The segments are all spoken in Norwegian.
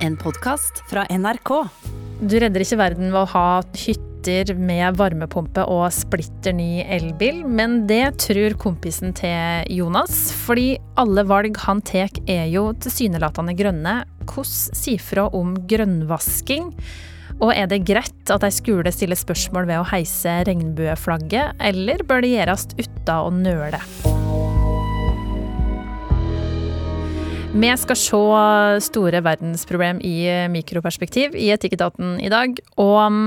En podkast fra NRK. Du redder ikke verden ved å ha hytter med varmepumpe og splitter ny elbil, men det tror kompisen til Jonas. Fordi alle valg han tar er jo tilsynelatende grønne. Hvordan sier fra om grønnvasking? Og er det greit at ei skole stiller spørsmål ved å heise regnbueflagget, eller bør det gjøres uten å nøle? Vi skal se store verdensproblem i mikroperspektiv i Etikketaten i dag. Og um,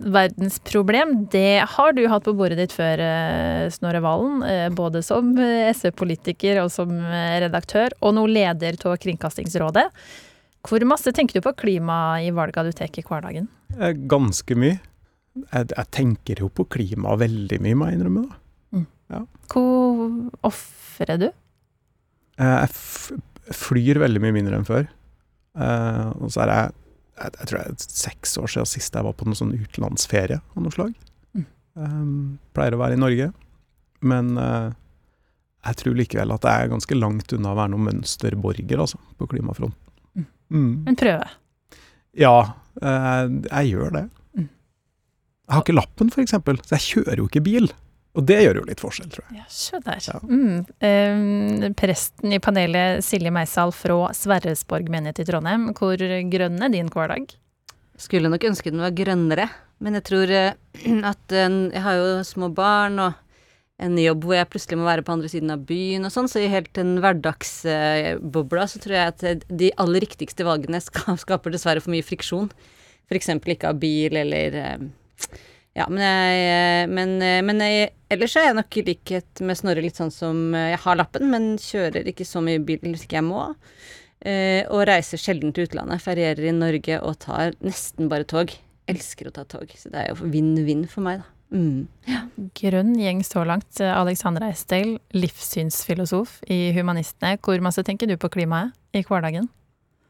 verdensproblem, det har du hatt på bordet ditt før, eh, Snorre Valen. eh, Både som eh, SV-politiker og som eh, redaktør, og nå leder av Kringkastingsrådet. Hvor masse tenker du på klima i valga du tar i hverdagen? Eh, Ganske mye. Jeg, jeg tenker jo på klima veldig mye, må jeg innrømme. da. Hvor ofrer du? Eh, Jeg flyr veldig mye mindre enn før. Uh, og så er jeg jeg, jeg tror det er seks år siden sist jeg var på noen sånn utenlandsferie av noe slag. Mm. Um, pleier å være i Norge. Men uh, jeg tror likevel at jeg er ganske langt unna å være noen mønsterborger, altså, på klimafronten. Mm. Mm. En prøve. Ja, uh, jeg gjør det. Mm. Jeg har ikke lappen, eksempel, så jeg kjører jo ikke bil. Og det gjør jo litt forskjell, tror jeg. Ja, se der. Ja. Mm. Eh, presten i panelet, Silje Meisal fra Sverresborg menighet i Trondheim. Hvor grønn er din hverdag? Skulle nok ønske den var grønnere, men jeg tror eh, at eh, Jeg har jo små barn og en jobb hvor jeg plutselig må være på andre siden av byen og sånn, så i helt den hverdagsbobla så tror jeg at eh, de aller riktigste valgene skaper dessverre for mye friksjon. For eksempel ikke av bil eller eh, Ja, men jeg Men, eh, men jeg, ellers er jeg nok i likhet med Snorre litt sånn som eh, Jeg har lappen, men kjører ikke så mye bil hvis ikke jeg må. Eh, og reiser sjelden til utlandet. Ferierer i Norge og tar nesten bare tog. Elsker å ta tog. Så det er jo vinn-vinn for meg, da. Mm. Grønn gjeng så langt. Alexandra Estel, livssynsfilosof i Humanistene. Hvor masse tenker du på klimaet i hverdagen?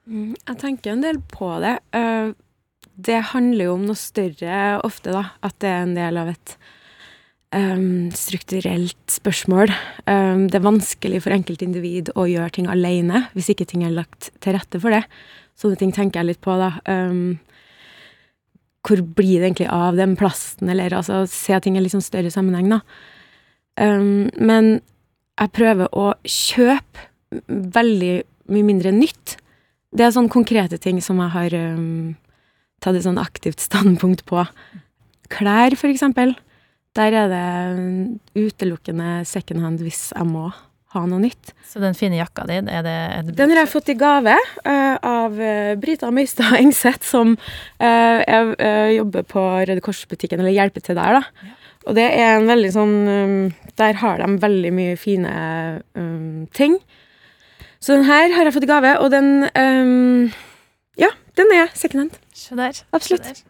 Mm, Jeg tenker en del på det. Eh, Det handler jo om noe større ofte, da. At det er en del av et um, strukturelt spørsmål. Um, det er vanskelig for enkeltindivid å gjøre ting alene hvis ikke ting er lagt til rette for det. Sånne ting tenker jeg litt på, da. Um, hvor blir det egentlig av den plasten, eller altså se ting i litt sånn større sammenheng, da. Men jeg prøver å kjøpe veldig mye mindre nytt. Det er sånne konkrete ting som jeg har um, tatt et sånn aktivt standpunkt på. Klær, for eksempel. Der er det um, utelukkende second hand hvis jeg må ha noe nytt. Så den fine jakka di, er det et Den har jeg fått i gave uh, av eh, Brita Møystad Engseth, som uh, jeg uh, jobber på Røde Kors-butikken, eller hjelper til der, da. Og det er en veldig sånn um, Der har de veldig mye fine um, ting. Så den her har jeg fått i gave, og den um, Ja, den er second hand. Absolutt. der.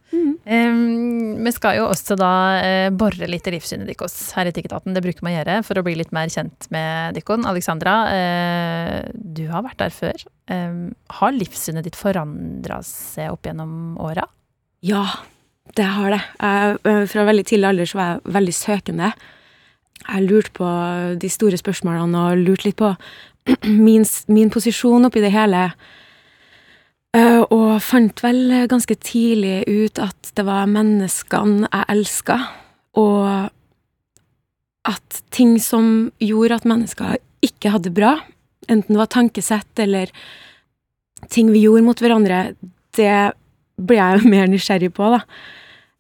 Em, vi skal jo også da uh, bore litt i livssynet deres her i Tikketaten. Det bruker man å gjøre for å bli litt mer kjent med dere. Alexandra, uh, du har vært der før. Um, har livssynet ditt forandra seg opp gjennom åra? Ja, det har det. Jeg, øh, fra veldig tidlig alder så var jeg veldig søkende. Jeg lurte på de store spørsmålene og lurte litt på min, min posisjon oppi det hele. Og fant vel ganske tidlig ut at det var menneskene jeg elska, og at ting som gjorde at mennesker ikke hadde det bra, enten det var tankesett eller ting vi gjorde mot hverandre, det ble jeg jo mer nysgjerrig på, da.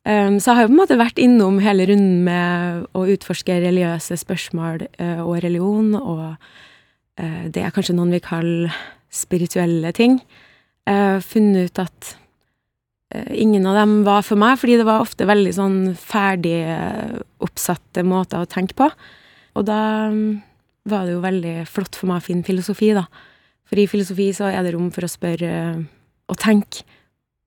Um, så jeg har jo på en måte vært innom hele runden med å utforske religiøse spørsmål eh, og religion, og eh, det er kanskje noen vil kalle spirituelle ting. Uh, funnet ut at eh, ingen av dem var for meg, fordi det var ofte veldig sånn ferdig eh, oppsatte måter å tenke på. Og da um, var det jo veldig flott for meg å finne filosofi, da. For i filosofi så er det rom for å spørre eh, og tenke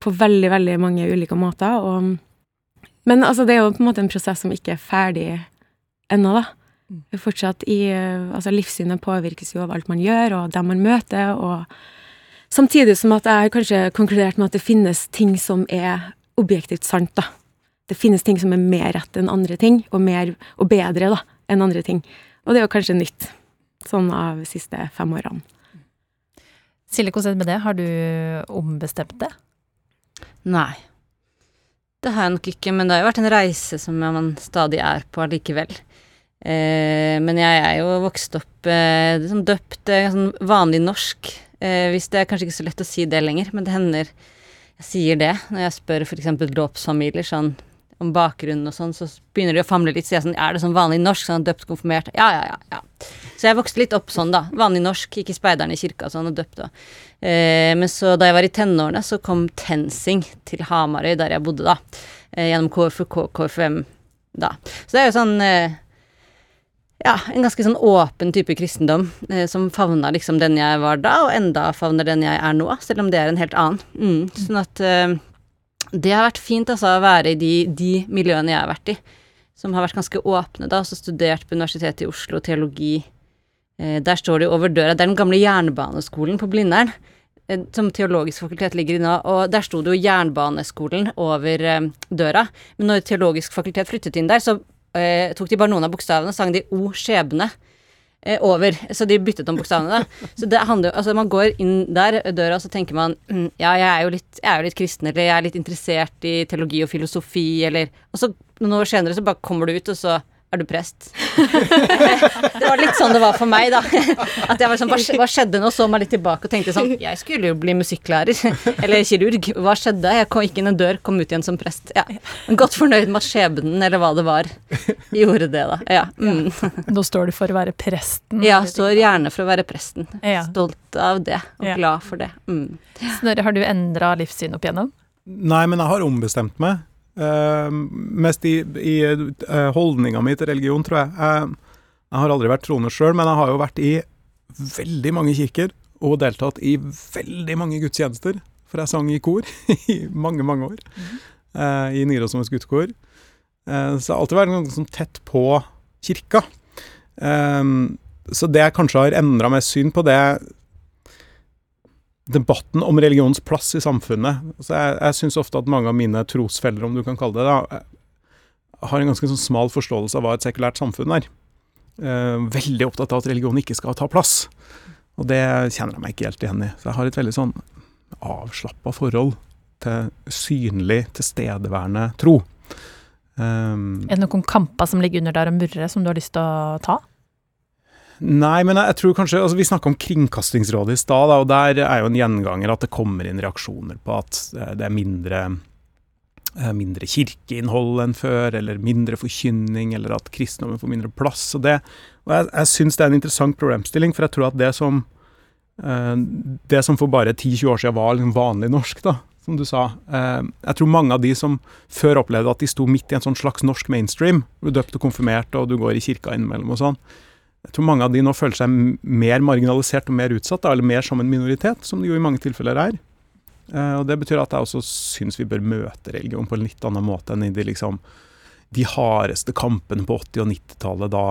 på veldig, veldig mange ulike måter. Og, men altså, det er jo på en måte en prosess som ikke er ferdig ennå, da. Er Fortsatt i eh, Altså, livssynet påvirkes jo av alt man gjør, og dem man møter, og Samtidig som at jeg har kanskje konkludert med at det finnes ting som er objektivt sant, da. Det finnes ting som er mer rett enn andre ting, og, mer, og bedre da, enn andre ting. Og det er jo kanskje nytt, sånn av de siste fem årene. Silje, hvordan er det med det? Har du ombestemt det? Nei. Det har jeg nok ikke, men det har jo vært en reise som man stadig er på allikevel. Eh, men jeg er jo vokst opp eh, liksom døpt eh, sånn vanlig norsk. Eh, hvis det er kanskje ikke så lett å si det lenger, men det hender jeg sier det når jeg spør f.eks. dåpsfamilier sånn om bakgrunnen og sånn, så begynner de å famle litt. Så jeg sånn, er det sånn vanlig norsk? Sånn døpt, konfirmert? Ja, ja, ja. ja. Så jeg vokste litt opp sånn, da. Vanlig norsk, gikk i speideren i kirka sånn og døpt og eh, Men så da jeg var i tenårene, så kom TenSing til Hamarøy, der jeg bodde da. Eh, gjennom KFUK, KFUM da. Så det er jo sånn eh, ja, en ganske sånn åpen type kristendom eh, som favna liksom den jeg var da, og enda favner den jeg er nå, selv om det er en helt annen. Mm, sånn at eh, det har vært fint altså å være i de, de, miljøene jeg har vært i, som har vært ganske åpne, da. Også studert på Universitetet i Oslo, teologi. Eh, der står det jo over døra, det er den gamle jernbaneskolen på Blindern. Eh, som Teologisk fakultet ligger i nå, og der sto det jo Jernbaneskolen over eh, døra. Men når Teologisk fakultet flyttet inn der, så eh, tok de bare noen av bokstavene og sang de O skjebne eh, over. Så de byttet om bokstavene, da. Så det handler Altså, man går inn der, døra, og så tenker man mm, Ja, jeg er, jo litt, jeg er jo litt kristen, eller jeg er litt interessert i teologi og filosofi, eller Og så noen år senere så bare kommer du ut, og så er du prest? det var litt sånn det var for meg, da. At jeg var sånn, hva, skjedde nå? Så meg litt tilbake og tenkte sånn Jeg skulle jo bli musikklærer. Eller kirurg. Hva skjedde? Jeg kom ikke inn en dør, kom ut igjen som prest. Ja. Godt fornøyd med at skjebnen, eller hva det var, gjorde det, da. Ja. Mm. Nå står du for å være presten? Ja, står gjerne for å være presten. Stolt av det, og glad for det. Mm. Snorre, har du endra livssyn opp igjennom? Nei, men jeg har ombestemt meg. Uh, mest i, i uh, holdninga mi til religion, tror jeg. jeg. jeg. har aldri vært troende sjøl, men jeg har jo vært i veldig mange kirker og deltatt i veldig mange gudstjenester. For jeg sang i kor i mange, mange år. Mm. Uh, I Nidarosdomens Uh, så jeg har alltid vært ganske sånn tett på kirka. så det jeg kanskje har endra meg syn på, det debatten om religionens plass i samfunnet. Altså jeg jeg syns ofte at mange av mine trosfeller, om du kan kalle det det, har en ganske sånn smal forståelse av hva et sekulært samfunn er. Eh, veldig opptatt av at religion ikke skal ta plass. Og det kjenner jeg meg ikke helt igjen i. Så jeg har et veldig sånn avslappa forhold til synlig, tilstedeværende tro. Um, er det noen kamper som ligger under der og murrer, som du har lyst til å ta? Nei, men jeg, jeg tror kanskje altså Vi snakka om Kringkastingsrådet i stad, og der er jo en gjenganger at det kommer inn reaksjoner på at eh, det er mindre, eh, mindre kirkeinnhold enn før, eller mindre forkynning, eller at kristendommen får mindre plass. Og, det, og jeg, jeg syns det er en interessant problemstilling, for jeg tror at det som, eh, det som for bare 10-20 år siden var liksom vanlig norsk, da, som du sa. Jeg tror mange av de som før opplevde at de sto midt i en sånn slags norsk mainstream, er døpt og konfirmert, og du går i kirka innimellom og sånn, jeg tror mange av de nå føler seg mer marginalisert og mer utsatt, eller mer som en minoritet, som det jo i mange tilfeller er. Uh, og Det betyr at jeg også syns vi bør møte religion på en litt annen måte enn i de, liksom, de hardeste kampene på 80- og 90-tallet da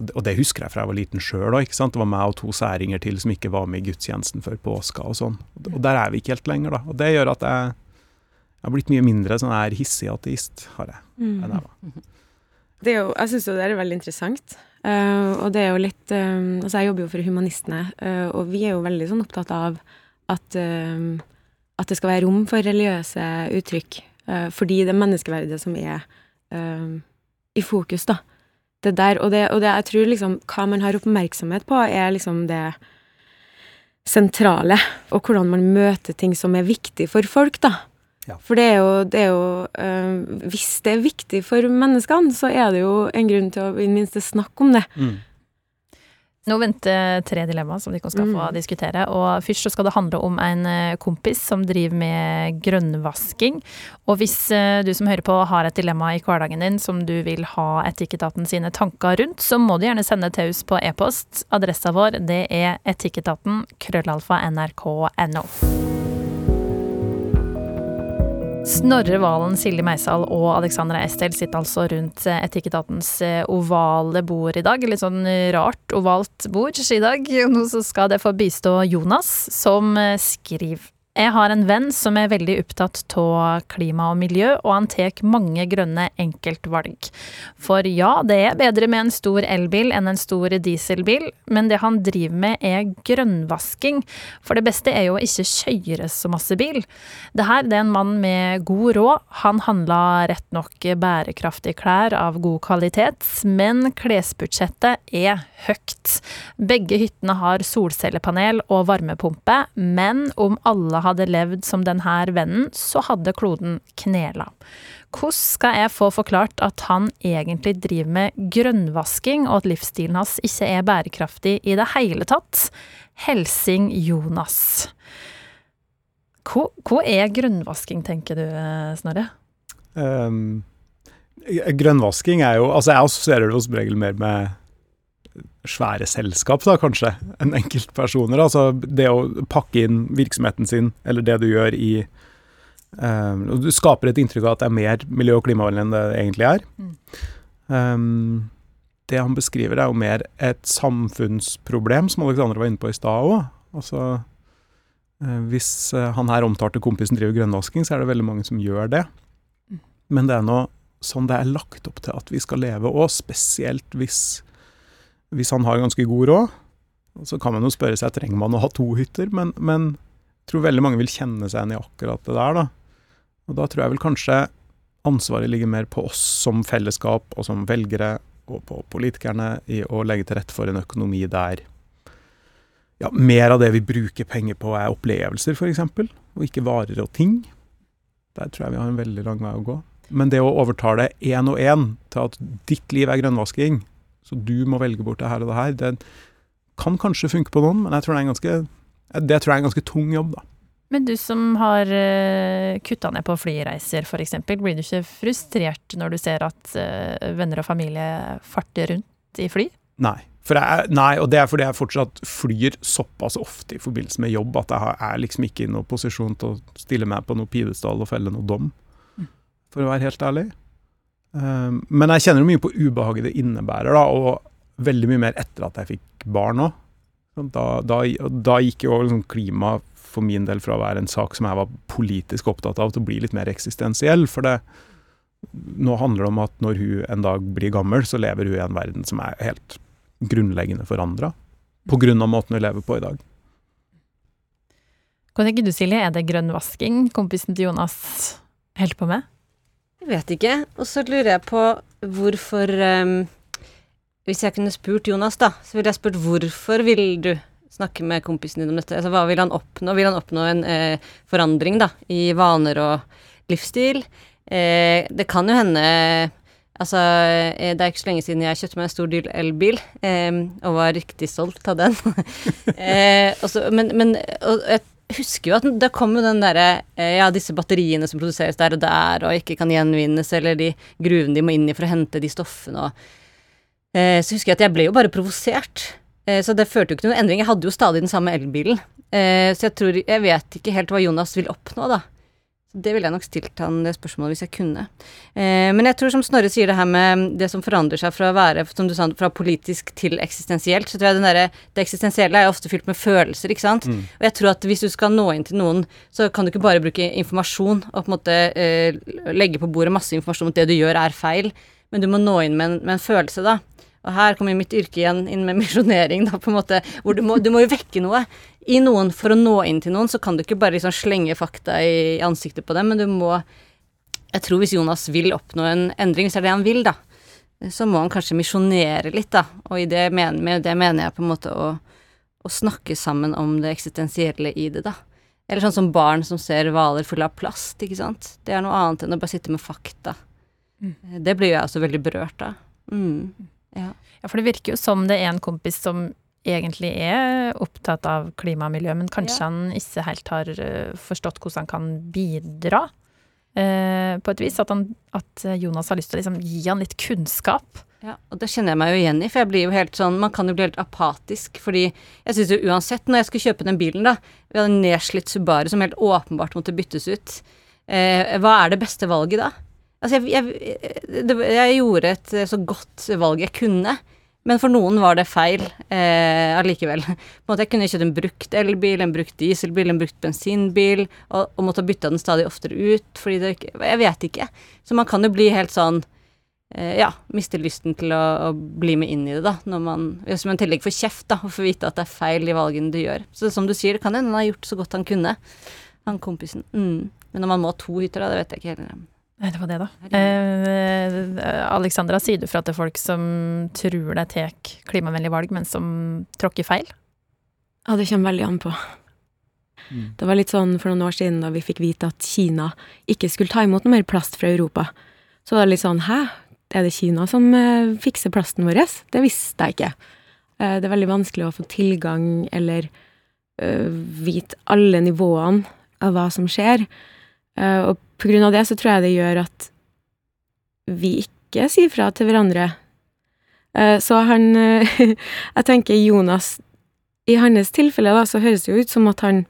og det, og det, husker jeg fra jeg var liten sjøl òg. Det var meg og to særinger til som ikke var med i gudstjenesten før påska og sånn. Og der er vi ikke helt lenger, da. Og det gjør at jeg, jeg har blitt mye mindre sånn her hissig ateist, har jeg, enn jeg var. Det er jo, jeg syns jo det er veldig interessant. Uh, og det er jo litt uh, Altså, jeg jobber jo for Humanistene, uh, og vi er jo veldig sånn opptatt av at, at det skal være rom for religiøse uttrykk. fordi det er menneskeverdet som er i fokus, da. Det der, og det, og det jeg tror liksom Hva man har oppmerksomhet på, er liksom det sentrale, og hvordan man møter ting som er viktig for folk, da. Ja. For det er jo, det er jo øh, Hvis det er viktig for menneskene, så er det jo en grunn til å i det minste snakke om det. Mm. Nå venter tre dilemmaer som de skal få mm. diskutere. Og først så skal det handle om en øh, kompis som driver med grønnvasking. Og hvis øh, du som hører på har et dilemma i hverdagen din som du vil ha Etikketaten sine tanker rundt, så må du gjerne sende til oss på e-post. Adressa vår det er etikketaten krøllalfa nrk.no. Snorre Valen, Silje Meisal og Alexandra Estel sitter altså rundt eh, Etikketatens eh, ovale bord i dag. Litt sånn rart ovalt bord i dag. Nå skal det få bistå Jonas, som eh, skriver Jeg har en venn som er veldig opptatt av klima og miljø, og han tar mange grønne enkeltvalg. For ja, det er bedre med en stor elbil enn en stor dieselbil, men det han driver med er grønnvasking. For det beste er jo å ikke kjøre så masse bil. Det her er en mann med god råd. Han handla rett nok bærekraftige klær av god kvalitet, men klesbudsjettet er høyt. Begge hyttene har solcellepanel og varmepumpe, men om alle hadde levd som denne vennen, så hadde kloden knela. Hvordan skal jeg få forklart at han egentlig driver med grønnvasking, og at livsstilen hans ikke er bærekraftig i det hele tatt? Helsing Jonas. Hva, hva er grønnvasking, tenker du, Snorre? Um, grønnvasking er jo Altså, jeg assosierer det som regel mer med svære selskap, da, kanskje, enn enkeltpersoner. Altså det å pakke inn virksomheten sin, eller det du gjør i um, Du skaper et inntrykk av at det er mer miljø- og klimavennlig enn det egentlig er. Um, det han beskriver, er jo mer et samfunnsproblem, som Alexander var inne på i stad òg. Altså, uh, hvis uh, han her omtalte kompisen driver grønnvasking, så er det veldig mange som gjør det. Mm. Men det er nå sånn det er lagt opp til at vi skal leve òg, spesielt hvis hvis han har ganske god råd, så kan man jo spørre seg trenger man å ha to hytter, men, men jeg tror veldig mange vil kjenne seg igjen i akkurat det der. da. Og da tror jeg vel kanskje ansvaret ligger mer på oss som fellesskap og som velgere, og på politikerne, i å legge til rette for en økonomi der ja, mer av det vi bruker penger på, er opplevelser, f.eks., og ikke varer og ting. Der tror jeg vi har en veldig lang vei å gå. Men det å overtale én og én til at ditt liv er grønnvasking, så du må velge bort det her og det her. Det kan kanskje funke på noen, men jeg tror det er en ganske, det tror jeg er en ganske tung jobb, da. Men du som har eh, kutta ned på flyreiser f.eks., blir du ikke frustrert når du ser at uh, venner og familie farter rundt i fly? Nei. Jeg, nei, og det er fordi jeg fortsatt flyr såpass ofte i forbindelse med jobb at jeg er liksom ikke i noen posisjon til å stille meg på noe pidestall og felle noe dom, mm. for å være helt ærlig. Ehm, men jeg kjenner mye på ubehaget det innebærer, da, og veldig mye mer etter at jeg fikk barn òg. Da, da, da, gikk jo liksom klima for min del fra å være en sak som jeg var politisk opptatt av, til å bli litt mer eksistensiell. For det, nå handler det om at når hun en dag blir gammel, så lever hun i en verden som er helt grunnleggende forandra. Pga. måten hun lever på i dag. Hva tenker du, Silje? Er det grønnvasking kompisen til Jonas holder på med? Jeg vet ikke. Og så lurer jeg på hvorfor um, Hvis jeg kunne spurt Jonas, da, så ville jeg spurt hvorfor vil du snakke med kompisen din om dette? Altså, hva vil han oppnå? Vil han oppnå en eh, forandring da, i vaner og livsstil? Eh, det kan jo hende Altså, eh, det er ikke så lenge siden jeg kjøpte meg en stor dyr elbil, eh, og var riktig stolt av den. eh, også, men, men og et husker jo at det kom jo den derre eh, Ja, disse batteriene som produseres der og der og ikke kan gjenvinnes, eller de gruvene de må inn i for å hente de stoffene og eh, Så husker jeg at jeg ble jo bare provosert. Eh, så det førte jo ikke til noen endring. Jeg hadde jo stadig den samme elbilen. Så jeg tror Jeg vet ikke helt hva Jonas vil oppnå, da. Det ville jeg nok stilt han det spørsmålet hvis jeg kunne. Eh, men jeg tror som Snorre sier det her med det som forandrer seg fra å være som du sa, fra politisk til eksistensielt, så tror jeg der, det eksistensielle er ofte fylt med følelser, ikke sant. Mm. Og jeg tror at hvis du skal nå inn til noen, så kan du ikke bare bruke informasjon og på en måte eh, legge på bordet masse informasjon om at det du gjør er feil, men du må nå inn med en, med en følelse, da. Og her kommer mitt yrke igjen inn med misjonering, da, på en måte, hvor du må, du må jo vekke noe i noen for å nå inn til noen. Så kan du ikke bare liksom slenge fakta i ansiktet på dem, men du må Jeg tror hvis Jonas vil oppnå en endring, hvis det er det han vil, da, så må han kanskje misjonere litt, da. Og i det mener, med det mener jeg på en måte å, å snakke sammen om det eksistensielle i det, da. Eller sånn som barn som ser hvaler fulle av plast, ikke sant. Det er noe annet enn å bare sitte med fakta. Mm. Det blir jeg også veldig berørt av. Mm. Ja. ja, for det virker jo som det er en kompis som egentlig er opptatt av klima og miljø, men kanskje ja. han ikke helt har eh, forstått hvordan han kan bidra eh, på et vis. At, han, at, Jonas har lyst til å liksom gi han litt kunnskap. Ja, og det kjenner jeg meg jo igjen i, for jeg blir jo helt sånn Man kan jo bli helt apatisk, fordi jeg syns jo uansett, når jeg skulle kjøpe den bilen, da Vi hadde en nedslitt Subaru som helt åpenbart måtte byttes ut. Eh, hva er det beste valget da? Altså, jeg, jeg, jeg, gjorde et så godt valg jeg kunne, Men for noen var det feil eh, allikevel. På en måte Jeg kunne kjøpt en brukt elbil, en brukt dieselbil, en brukt bensinbil, og, og måtte bytte den stadig oftere ut, fordi det Jeg vet ikke. Så man kan jo bli helt sånn eh, Ja, miste lysten til å, å, bli med inn i det, da, når man Hvis man i tillegg får kjeft, da, og får vite at det er feil i valgene du gjør. Så som du sier, det kan hende han har gjort så godt han kunne, han kompisen. Mm. Men når man må ha to hytter, da, det vet jeg ikke heller. Det var det, da. Eh, Alexandra, sier du fra til folk som tror de tar klimavennlige valg, men som tråkker feil? Ja, det kommer veldig an på. Mm. Det var litt sånn for noen år siden da vi fikk vite at Kina ikke skulle ta imot noe mer plast fra Europa. Så var det litt sånn hæ, er det Kina som eh, fikser plasten vår? Det visste jeg ikke. Eh, det er veldig vanskelig å få tilgang eller uh, vite alle nivåene av hva som skjer. Uh, og på grunn av det så tror jeg det gjør at vi ikke sier fra til hverandre. Uh, så han uh, Jeg tenker Jonas I hans tilfelle, da, så høres det jo ut som at han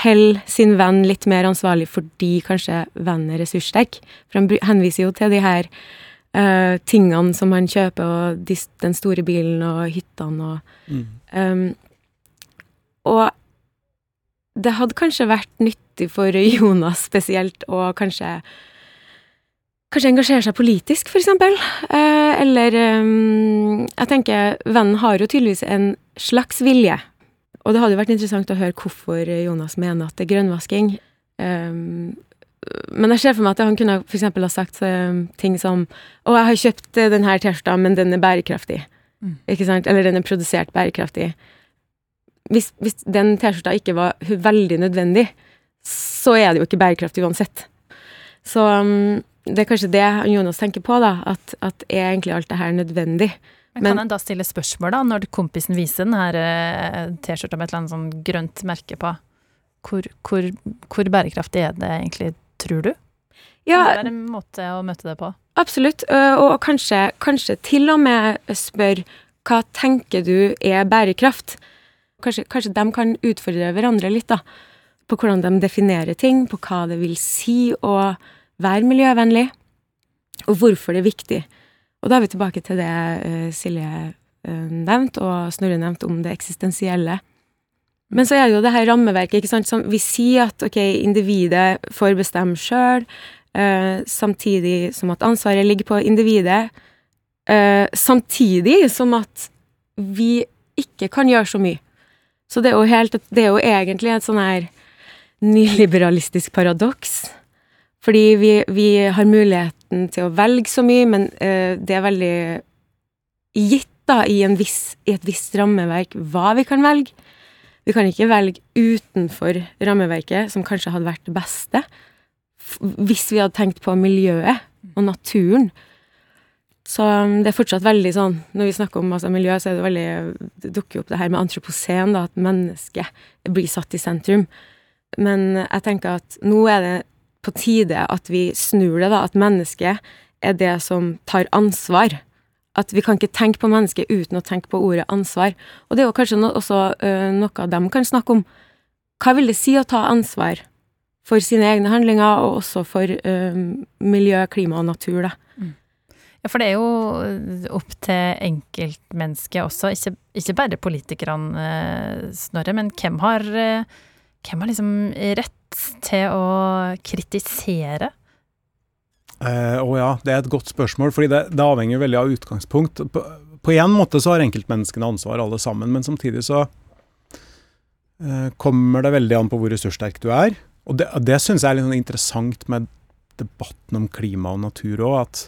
holder sin venn litt mer ansvarlig fordi kanskje vennen er ressurssterk. For han henviser jo til de her uh, tingene som han kjøper, og de, den store bilen og hyttene og mm. um, Og det hadde kanskje vært nyttig for Jonas spesielt å kanskje Kanskje engasjere seg politisk, for eksempel. Eh, eller um, Jeg tenker, vennen har jo tydeligvis en slags vilje. Og det hadde jo vært interessant å høre hvorfor Jonas mener at det er grønnvasking. Um, men jeg ser for meg at han kunne for eksempel ha sagt ting som Å, jeg har kjøpt denne T-skjorta, men den er bærekraftig. Mm. Ikke sant? Eller den er produsert bærekraftig hvis, hvis den T-skjorta ikke var veldig nødvendig, så er det jo ikke bærekraftig uansett. Så um, det er kanskje det Jonas tenker på, da, at, at er egentlig alt det her nødvendig? Men kan en da stille spørsmål, da, når kompisen viser den her uh, T-skjorta med et eller annet sånn grønt merke på? Hvor, hvor, hvor, bærekraftig er det egentlig, tror du? Ja, det er en måte å møte det på. Absolutt, og, og kanskje, kanskje til og med spør hva tenker du er bærekraft? Kanskje, kanskje de kan utfordre hverandre litt, da. På hvordan de definerer ting, på hva det vil si å være miljøvennlig, og hvorfor det er viktig. Og da er vi tilbake til det uh, Silje uh, nevnte, og Snorre nevnte om det eksistensielle. Men så er det jo det her rammeverket, ikke sant, som vi sier at ok, individet får bestemme sjøl, uh, eh, samtidig som at ansvaret ligger på individet, samtidig som at vi ikke kan gjøre så mye. Så det er jo, helt, det er jo egentlig et sånn her nyliberalistisk paradoks. Fordi vi, vi, har muligheten til å velge så mye, men uh, det er veldig gitt da, i, viss, i, et visst rammeverk hva vi kan velge. Vi kan ikke velge utenfor rammeverket, som kanskje hadde vært det beste, hvis vi hadde tenkt på miljøet og naturen. Så um, det er fortsatt veldig sånn Når vi snakker om altså, miljø, så er det veldig Det dukker opp det her med antroposen, da, at mennesket blir satt i sentrum. Men jeg tenker at nå er det på tide at vi snur det, da. At mennesket er det som tar ansvar. At vi kan ikke tenke på mennesket uten å tenke på ordet ansvar. Og det er jo kanskje no også uh, noe de kan snakke om. Hva vil det si å ta ansvar for sine egne handlinger, og også for uh, miljø, klima og natur, da? Ja, for det er jo opp til enkeltmennesket også, ikke, ikke bare politikerne, eh, Snorre, men hvem har, eh, hvem har liksom rett til å kritisere? Eh, å ja, det er et godt spørsmål, fordi det, det avhenger veldig av utgangspunkt. På, på en måte så har enkeltmenneskene ansvar alle sammen, men samtidig så eh, kommer det veldig an på hvor ressurssterk du er. Og det, det syns jeg er litt sånn interessant med debatten om klima og natur òg, at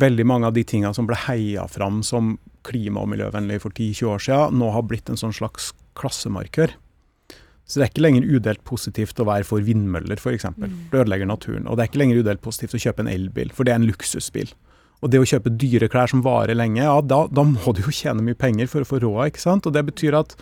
veldig mange av de tingene som ble heia fram som klima- og miljøvennlig for 10-20 år siden, nå har blitt en sånn slags klassemarkør. Så det er ikke lenger udelt positivt å være for vindmøller, f.eks. Mm. Det ødelegger naturen. Og det er ikke lenger udelt positivt å kjøpe en elbil, for det er en luksusbil. Og det å kjøpe dyre klær som varer lenge, ja, da, da må du jo tjene mye penger for å få råd, ikke sant. Og det betyr at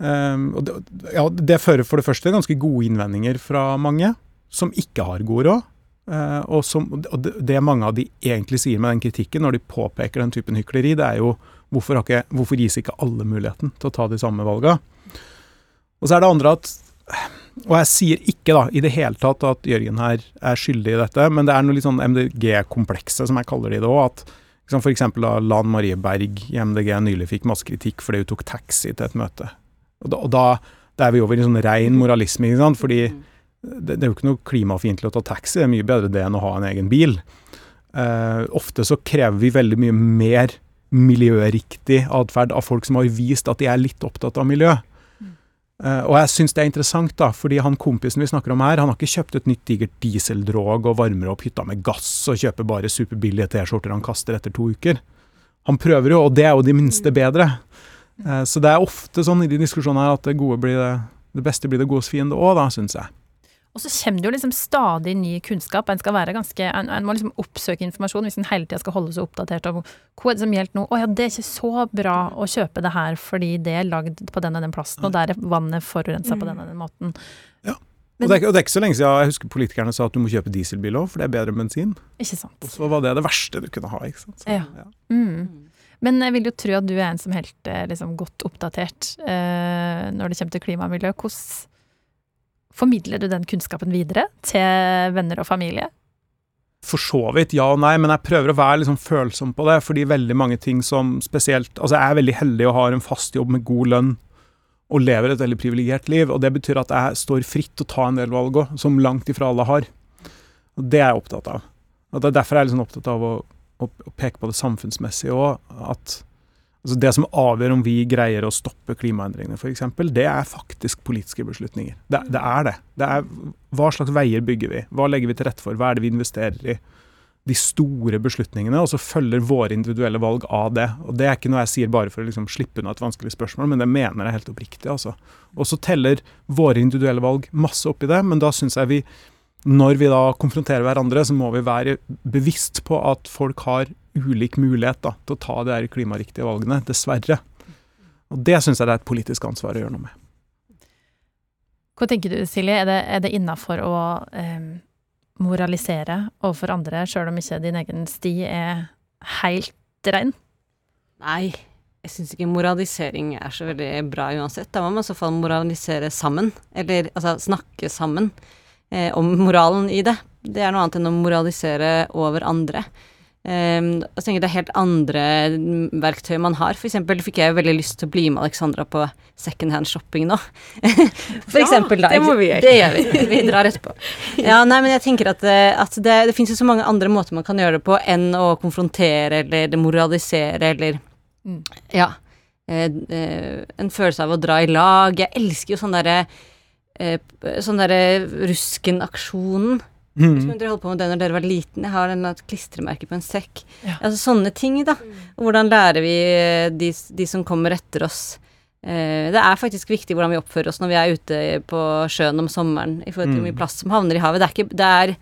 um, det, ja, det fører for det første ganske gode innvendinger fra mange som ikke har god råd. Uh, og, som, og det, det, mange av de egentlig sier med den kritikken, når de påpeker den typen hykleri, det er jo hvorfor, ikke, hvorfor gis ikke alle muligheten til å ta de samme valga? Og så er det andre at Og jeg sier ikke da i det hele tatt at Jørgen her er skyldig i dette, men det er noe litt sånn MDG-komplekset, som jeg kaller det i det òg, at eksempel da Lan Marie Berg i MDG nylig fikk masse kritikk fordi hun tok taxi til et møte. Og da, og da, da er vi over i sånn rein moralisme, ikke sant. Fordi det, det, er jo ikke noe klimafiendtlig å ta taxi, det er mye bedre det enn å ha en egen bil. Uh, ofte så krever vi veldig mye mer miljøriktig atferd av folk som har vist at de er litt opptatt av miljø. Uh, og jeg syns det er interessant, da, fordi han kompisen vi snakker om her, han har ikke kjøpt et nytt digert dieseldrog og varmer opp hytta med gass og kjøper bare superbillige T-skjorter han kaster etter to uker. Han prøver jo, og det er jo de minste bedre. Uh, så det er ofte sånn i de diskusjonene her at det, blir det, det beste blir det godes fiende òg, da, syns jeg. Og så kommer det jo liksom stadig ny kunnskap. En skal være ganske, en, en må liksom oppsøke informasjon hvis en hele tida skal holde seg oppdatert om hva er det som gjelder nå. Å ja, det er ikke så bra å kjøpe det her fordi det er lagd på den og den plassen, og der er vannet forurensa på den og den måten. Ja. Og det, er, og det, er, ikke så lenge siden jeg husker politikerne sa at du må kjøpe dieselbil òg, for det er bedre bensin. Ikke sant. Og så var det det verste du kunne ha. ikke sant? Så, ja. ja. Mm. Men jeg vil jo tro at du er en som helt er liksom, godt oppdatert eh, når det kommer til klima og miljø. Hvordan Formidler du den kunnskapen videre til venner og familie? For så vidt ja og nei, men jeg prøver å være liksom følsom på det. Fordi veldig mange ting som spesielt Altså, jeg er veldig heldig og har en fast jobb med god lønn og lever et veldig privilegert liv. Og det betyr at jeg står fritt til å ta en del valg òg, som langt ifra alle har. Og det er jeg opptatt av. Og det er derfor jeg er liksom opptatt av å, å, å peke på det samfunnsmessige òg. At Altså det som avgjør om vi greier å stoppe klimaendringene, f.eks., det er faktisk politiske beslutninger. Det, det, er det. Det er hva slags veier bygger vi? Hva legger vi til rette for? Hva er det vi investerer i? De store beslutningene, og så følger våre individuelle valg av det. Og Det er ikke noe jeg sier bare for å liksom slippe unna et vanskelig spørsmål, men det mener jeg helt oppriktig. altså. Og så teller våre individuelle valg masse oppi det, men da syns jeg vi når vi da konfronterer hverandre, så må vi være bevisst på at folk har ulik mulighet da, til å ta de klimariktige valgene, dessverre. Og Det syns jeg det er et politisk ansvar å gjøre noe med. Hva tenker du, Silje? Er det, er det innafor å eh, moralisere overfor andre, sjøl om ikke din egen sti er helt rein? Nei, jeg syns ikke moralisering er så veldig bra uansett. Da må man i så fall moralisere sammen, eller altså snakke sammen eh, om moralen i det. Det er noe annet enn å moralisere over andre. Um, og så tenker jeg det er helt andre verktøy man har. For eksempel fikk jeg veldig lyst til å bli med Alexandra på secondhand shopping nå. For ja, eksempel, da. Det må vi gjøre. Det gjør vi. Vi drar etterpå. Ja, nei, men jeg tenker at, eh, at det, det finnes jo så mange andre måter man kan gjøre det på enn å konfrontere eller moralisere eller mm. Ja. Eh, eh, en følelse av å dra i lag. Jeg elsker jo sånn derre eh, Sånn derre Rusken-aksjonen Mm. Som dere holdt på med det når dere var liten. Jeg har et klistremerke på en sekk. Ja. Altså sånne ting, da. Mm. Hvordan lærer vi eh, de, de som kommer etter oss eh, Det er faktisk viktig hvordan vi oppfører oss når vi er ute på sjøen om sommeren i forhold til hvor mye plast plass som havner i havet. Det er, ikke, det er,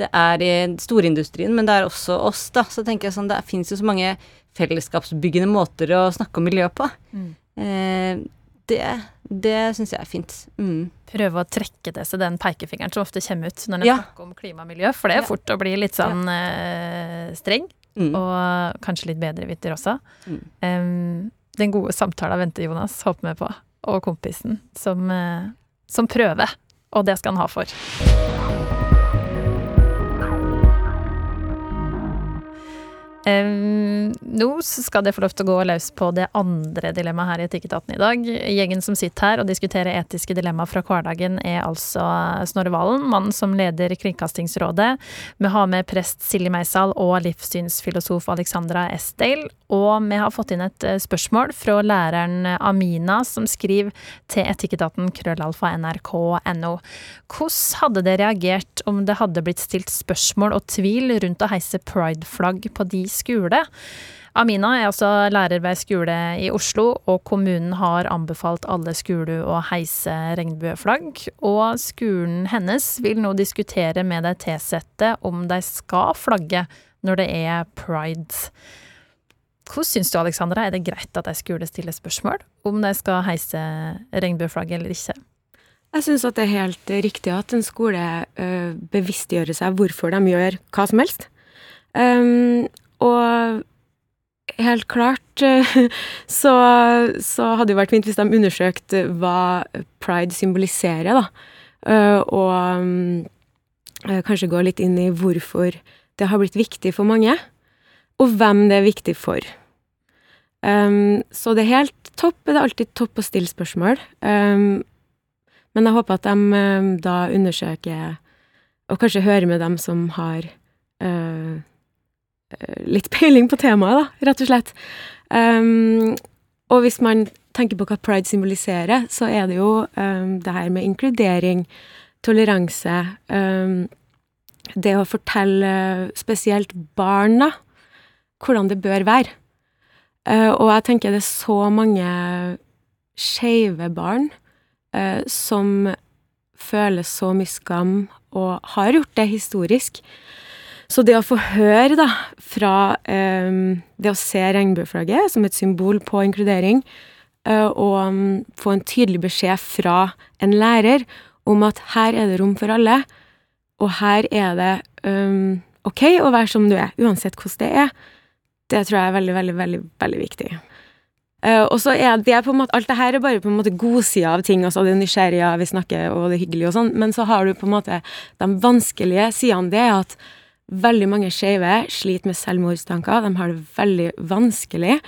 det er i storindustrien, men det er også oss, da. Så tenker jeg sånn, det fins jo så mange fellesskapsbyggende måter å snakke om miljø på. Mm. Eh, det, det syns jeg er fint. Mm. Prøve å trekke til seg den pekefingeren som ofte kommer ut når en ja. snakker om klima og miljø, for det er fort å bli litt sånn eh, streng. Mm. Og kanskje litt bedreviter også. Mm. Um, den gode samtalen venter Jonas, håper vi på, og kompisen, som, eh, som prøver. Og det skal han ha for. Um, nå skal det få lov til å gå løs på det andre dilemmaet her i Etikketaten i dag. Gjengen som sitter her og diskuterer etiske dilemmaer fra hverdagen, er altså Snorre Valen, mannen som leder Kringkastingsrådet. Vi har med prest Silje Meisal og livssynsfilosof Alexandra Esdale. Og vi har fått inn et eh, spørsmål fra læreren Amina, som skriver til Etikketaten krøllalfa nrk.no. Hvordan hadde det reagert om det hadde blitt stilt spørsmål og tvil rundt å heise prideflagg på de skole. Amina er altså lærer ved skole i Oslo, og kommunen har anbefalt alle skoler å heise regnbueflagg. Og skolen hennes vil nå diskutere med de tilsatte om de skal flagge når det er pride. Hvordan syns du, Alexandra, er det greit at ei skole stiller spørsmål om de skal heise regnbueflagget eller ikke? Jeg syns at det er helt riktig at en skole bevisstgjører seg hvorfor de gjør hva som helst. Um, og helt klart så, så, hadde det vært fint hvis de undersøkte hva pride symboliserer, da. Uh, og um, kanskje gå litt inn i hvorfor det har blitt viktig for mange. og hvem det er viktig for. Um, så det er helt topp. Det er alltid topp å stille spørsmål. Men jeg håper at de da undersøker, og kanskje hører med dem som har litt peiling på temaet, da, rett og slett. Um, og hvis man tenker på hva pride symboliserer, så er det jo um, det her med inkludering, toleranse um, Det å fortelle spesielt barna hvordan det bør være. Uh, og jeg tenker det er så mange skeive barn uh, som føler så mye skam, og har gjort det historisk. Så det å få høre, da, fra um, det å se regnbueflagget som et symbol på inkludering, uh, og um, få en tydelig beskjed fra en lærer om at her er det rom for alle, og her er det um, OK å være som du er, uansett hvordan det er, det tror jeg er veldig, veldig, veldig, veldig viktig. Uh, og så er det på en måte, Alt det her er bare på en måte godsida av ting. altså Det nysgjerrige, vi snakker, og det hyggelige og sånn. Men så har du på en måte de vanskelige sidene. Det er at Veldig mange skeive sliter med selvmordstanker. De har det veldig vanskelig.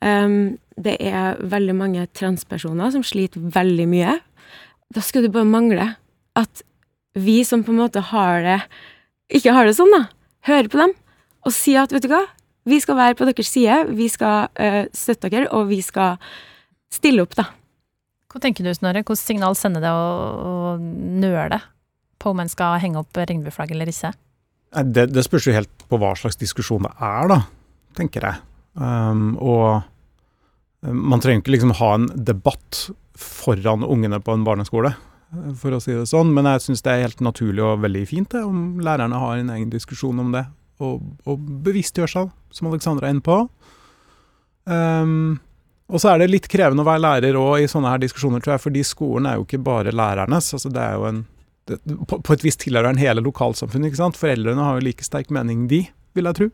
Um, det er veldig mange transpersoner som sliter veldig mye. Da skulle det bare mangle at vi som på en måte har det Ikke har det sånn, da. Hører på dem og sier at vet du hva, vi skal være på deres side, vi skal uh, støtte dere, og vi skal stille opp, da. Hva tenker du, Snorre? Hvilket signal sender det å, å nøle på om en skal henge opp regnbueflagg eller ikke? Det, det, spørs jo helt på hva slags diskusjon det er, da, tenker jeg. Um, og um, man trenger ikke liksom ha en debatt foran ungene på en barneskole, for å si det sånn, men jeg syns det er helt naturlig og veldig fint det, om lærerne har en egen diskusjon om det, og, og bevisstgjør seg, som Alexandra er inne på. Um, og så er det litt krevende å være lærer òg i sånne her diskusjoner, tror jeg, fordi skolen er jo ikke bare lærernes. altså Det er jo en på, på, et vis tilhører den hele lokalsamfunnet. ikke sant? Foreldrene har jo like sterk mening, de, vil jeg tro,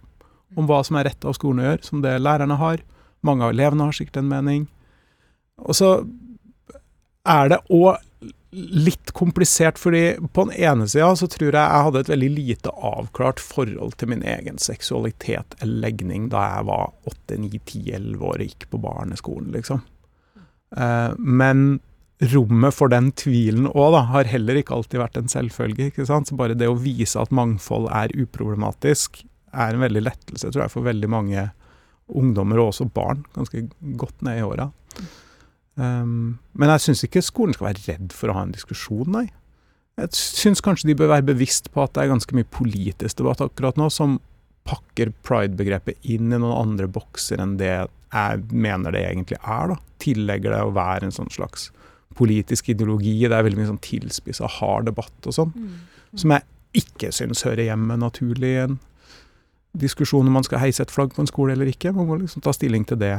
om hva som er rett av skolen å gjøre, som det lærerne har. Mange av elevene har sikkert en mening. Og så er det òg litt komplisert, fordi på den ene sida så tror jeg jeg hadde et veldig lite avklart forhold til min egen seksualitet eller legning da jeg var 8, 9, 10, 11 år og gikk på barneskolen, liksom. Eh, men rommet for den tvilen òg, da, har heller ikke alltid vært en selvfølge. ikke sant? Så bare det å vise at mangfold er uproblematisk, er en veldig lettelse, tror jeg, for veldig mange ungdommer, og også barn, ganske godt ned i åra. Um, men jeg syns ikke skolen skal være redd for å ha en diskusjon, nei. Jeg syns kanskje de bør være bevisst på at det er ganske mye politisk debatt akkurat nå, som pakker pride-begrepet inn i noen andre bokser enn det jeg mener det egentlig er. da. Tillegger det å være en sånn slags politisk ideologi. Det er veldig mye sånn tilspissa, hard debatt og sånn. Mm. Som jeg ikke syns hører hjemme naturlig i en diskusjon om man skal heise et flagg på en skole eller ikke. Man må liksom ta stilling til det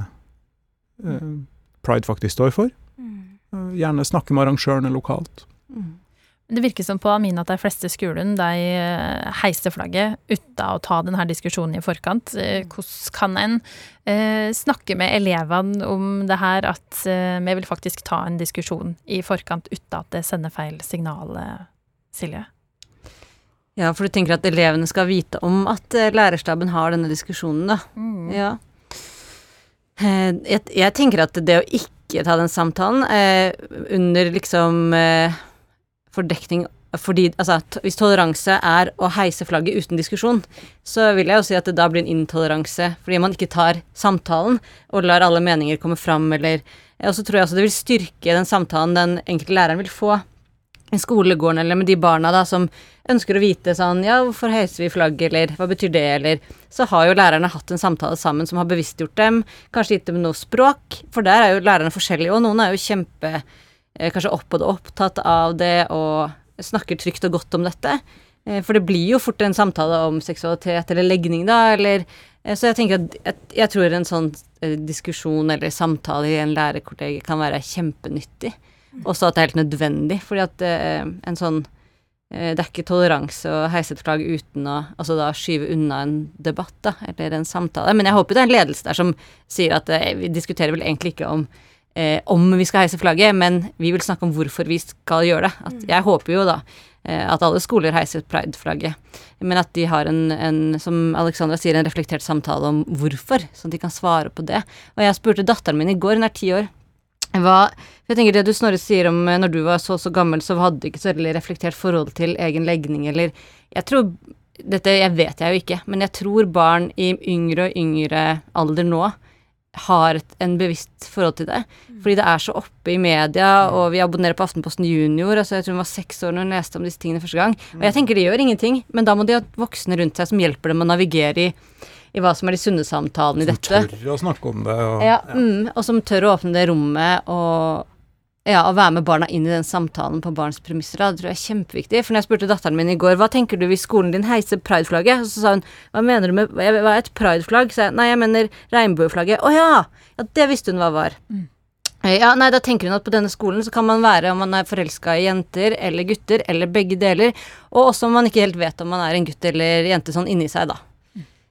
uh, pride faktisk står for. Uh, gjerne snakke med arrangørene lokalt. Mm. Det virker som på Amina at de fleste skolen de eh, heiser flagget uten å ta denne diskusjonen i forkant. Eh, hvordan kan en eh, snakke med elevene om det her, at eh, vi vil faktisk ta en diskusjon i forkant uten at det sender feil signal, Silje? Ja, for du tenker at elevene skal vite om at lærerstaben har denne diskusjonen, da. Mm. Ja. Jeg, jeg, tenker at det å ikke ta den samtalen under liksom fordekning fordi, altså, hvis toleranse er å heise flagget uten diskusjon, så vil jeg jo si at det da blir en intoleranse fordi man ikke tar samtalen og lar alle meninger komme fram, eller Og så tror jeg også det vil styrke den samtalen den enkelte læreren vil få i skolegården, eller med de barna da som ønsker å vite sånn Ja, hvorfor heiser vi flagget, eller hva betyr det, eller Så har jo lærerne hatt en samtale sammen som har bevisstgjort dem, kanskje gitt dem noe språk, for der er jo lærerne forskjellige, og noen er jo kjempe kanskje opp og opptatt av det og snakker trygt og godt om dette. Eh, for det blir jo fort en samtale om seksualitet eller legning, da, eller eh, Så jeg tenker at jeg tror en sånn diskusjon eller samtale i en lærerkollega kan være kjempenyttig. Også at det er helt nødvendig, fordi at en sånn det er ikke toleranse å heise et flagg uten å altså da skyve unna en debatt, da, eller en samtale. Men jeg håper det er en ledelse der som sier at vi diskuterer vel egentlig ikke om eh, om vi skal heise flagget, men vi vil snakke om hvorfor vi skal gjøre det. At, jeg håper jo da eh, at alle skoler heiser pride-flagget, men at de har en, en, som Alexandra sier, en reflektert samtale om hvorfor, sånn at de kan svare på det. Og jeg spurte datteren min i går, hun er ti år. Hva, jeg tenker Det du Snorre sier om eh, når du var så så gammel, så hadde du ikke så veldig reflektert forhold til egen legning, eller Jeg tror Dette jeg vet jeg jo ikke, men jeg tror barn i yngre og yngre alder nå har et, en bevisst forhold til det. Fordi det er så oppe i media, og vi abonnerer på Aftenposten Junior. altså Jeg tror hun var seks år når hun leste om disse tingene første gang. Og jeg tenker det gjør ingenting, men da må de ha voksne rundt seg som hjelper dem å navigere i, i hva som er de sunne samtalene i dette. Som tør å snakke om det. Og, Ja, mm, og som tør å åpne det rommet og ja, å være med barna inn i den samtalen på barns premisser. Det tror jeg er kjempeviktig. For når jeg spurte datteren min i går hva tenker du hvis skolen din heiser prideflagget, så sa hun hva mener du med hva er et prideflagg? Så jeg nei, jeg mener regnbueflagget. Å ja! Ja, det visste hun hva var. Mm. Ja, nei, da tenker hun at på denne skolen så kan man være om man er forelska i jenter eller gutter, eller begge deler, og også om man ikke helt vet om man er en gutt eller jente sånn inni seg, da.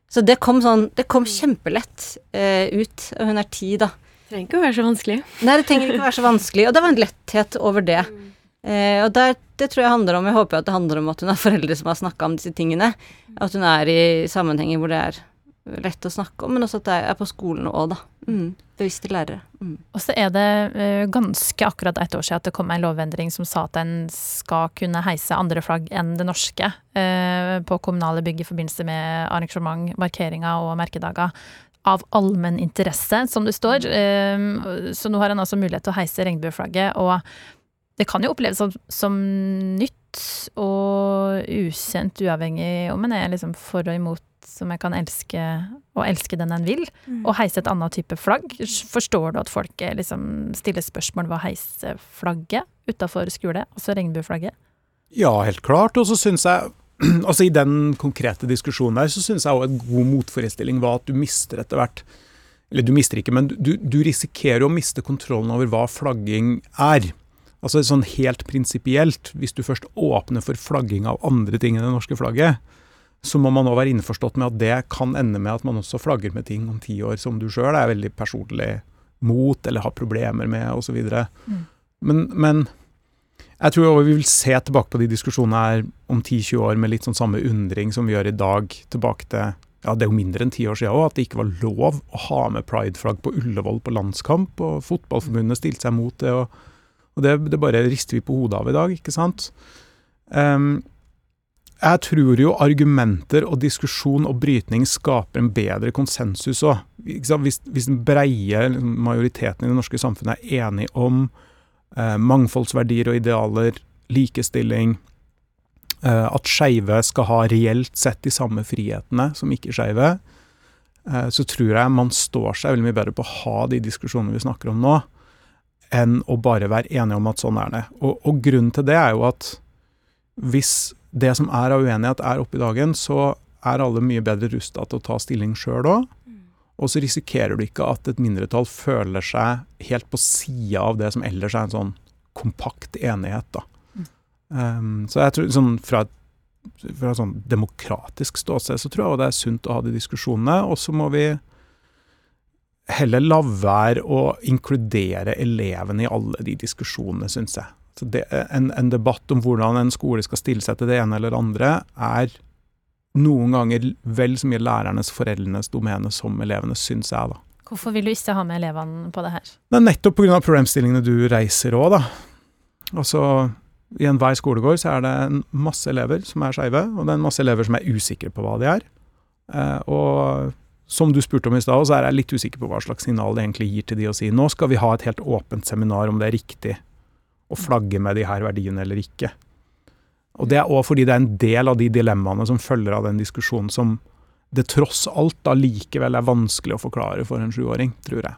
Så det kom sånn Det kom kjempelett eh, ut. Og hun er ti, da. Trenger ikke å være så vanskelig. Nei, det trenger ikke å være så vanskelig. Og det var en letthet over det. Eh, og der, det tror jeg handler om Jeg håper at det handler om at hun har foreldre som har snakka om disse tingene. At hun er i sammenhenger hvor det er lett å snakke om, men også at det er på skolen òg, da. Mm. Bevisste lærere. Mm. Og så er det uh, ganske akkurat ett år siden at det kom en lovendring som sa at en skal kunne heise andre flagg enn det norske uh, på kommunale bygg i forbindelse med arrangement, markeringer og merkedager. Av allmenn interesse, som det står. Eh, så nå har en altså mulighet til å heise regnbueflagget, og det kan jo oppleves som, som nytt og ukjent, uavhengig om en er liksom for og imot, som jeg kan elske og elske den en vil å heise et annet type flagg. Forstår du at folk liksom stiller spørsmål ved å heise flagget utafor skole, altså regnbueflagget? Ja, helt klart. Og så syns jeg Altså I den konkrete diskusjonen der, så syns jeg også en god motforestilling var at du mister etter hvert Eller du mister ikke, men du, du risikerer å miste kontrollen over hva flagging er. Altså sånn helt prinsipielt, hvis du først åpner for flagging av andre ting enn det norske flagget, så må man òg være innforstått med at det kan ende med at man også flagger med ting om ti år som du sjøl er veldig personlig mot eller har problemer med osv. Mm. Men, men jeg tror vi vil se tilbake på de diskusjonene her om 10-20 år med litt sånn samme undring som vi gjør i dag, tilbake til ja, det er jo mindre enn ti år siden òg, at det ikke var lov å ha med prideflagg på Ullevål på landskamp, og Fotballforbundet stilte seg mot det. og, og det, det bare rister vi på hodet av i dag, ikke sant. Um, jeg tror jo argumenter og diskusjon og brytning skaper en bedre konsensus òg. Hvis, hvis den breie liksom, majoriteten i det norske samfunnet er enig om mangfoldsverdier og idealer, likestilling, eh, at skeive skal ha reelt sett de samme frihetene som ikke-skeive, eh, så tror jeg man står seg veldig mye bedre på å ha de diskusjonene vi snakker om nå, enn å bare være enige om at sånn er det. Og, og grunnen til det er jo at hvis det som er av uenighet er oppe i dagen, så er alle mye bedre rusta til å ta stilling sjøl òg. Og så risikerer du ikke at et mindretall føler seg helt på sida av det som ellers er en sånn kompakt enighet. da. Um, så jeg tror sånn fra et fra et sånn demokratisk ståsted så tror jeg det er sunt å ha de diskusjonene. Og så må vi heller la være å inkludere elevene i alle de diskusjonene, syns jeg. Så det, en, en debatt om hvordan en skole skal stille seg til det ene eller det andre, er noen ganger vel så mye lærernes foreldrenes domene som elevenes, syns jeg, da. Hvorfor vil du ikke ha med elevene på det her? Det er nettopp pga. problemstillingene du reiser òg, da. Altså, i enhver skolegård så er det en masse elever som er skeive, og det er en masse elever som er usikre på hva de er. Eh, og som du spurte om i stad, så er jeg litt usikker på hva slags signal det egentlig gir til de å si nå skal vi ha et helt åpent seminar om det er riktig å flagge med de her verdiene eller ikke. Og det er òg fordi det er en del av de dilemmaene som følger av den diskusjonen som det tross alt da likevel er vanskelig å forklare for en sjuåring, tror jeg.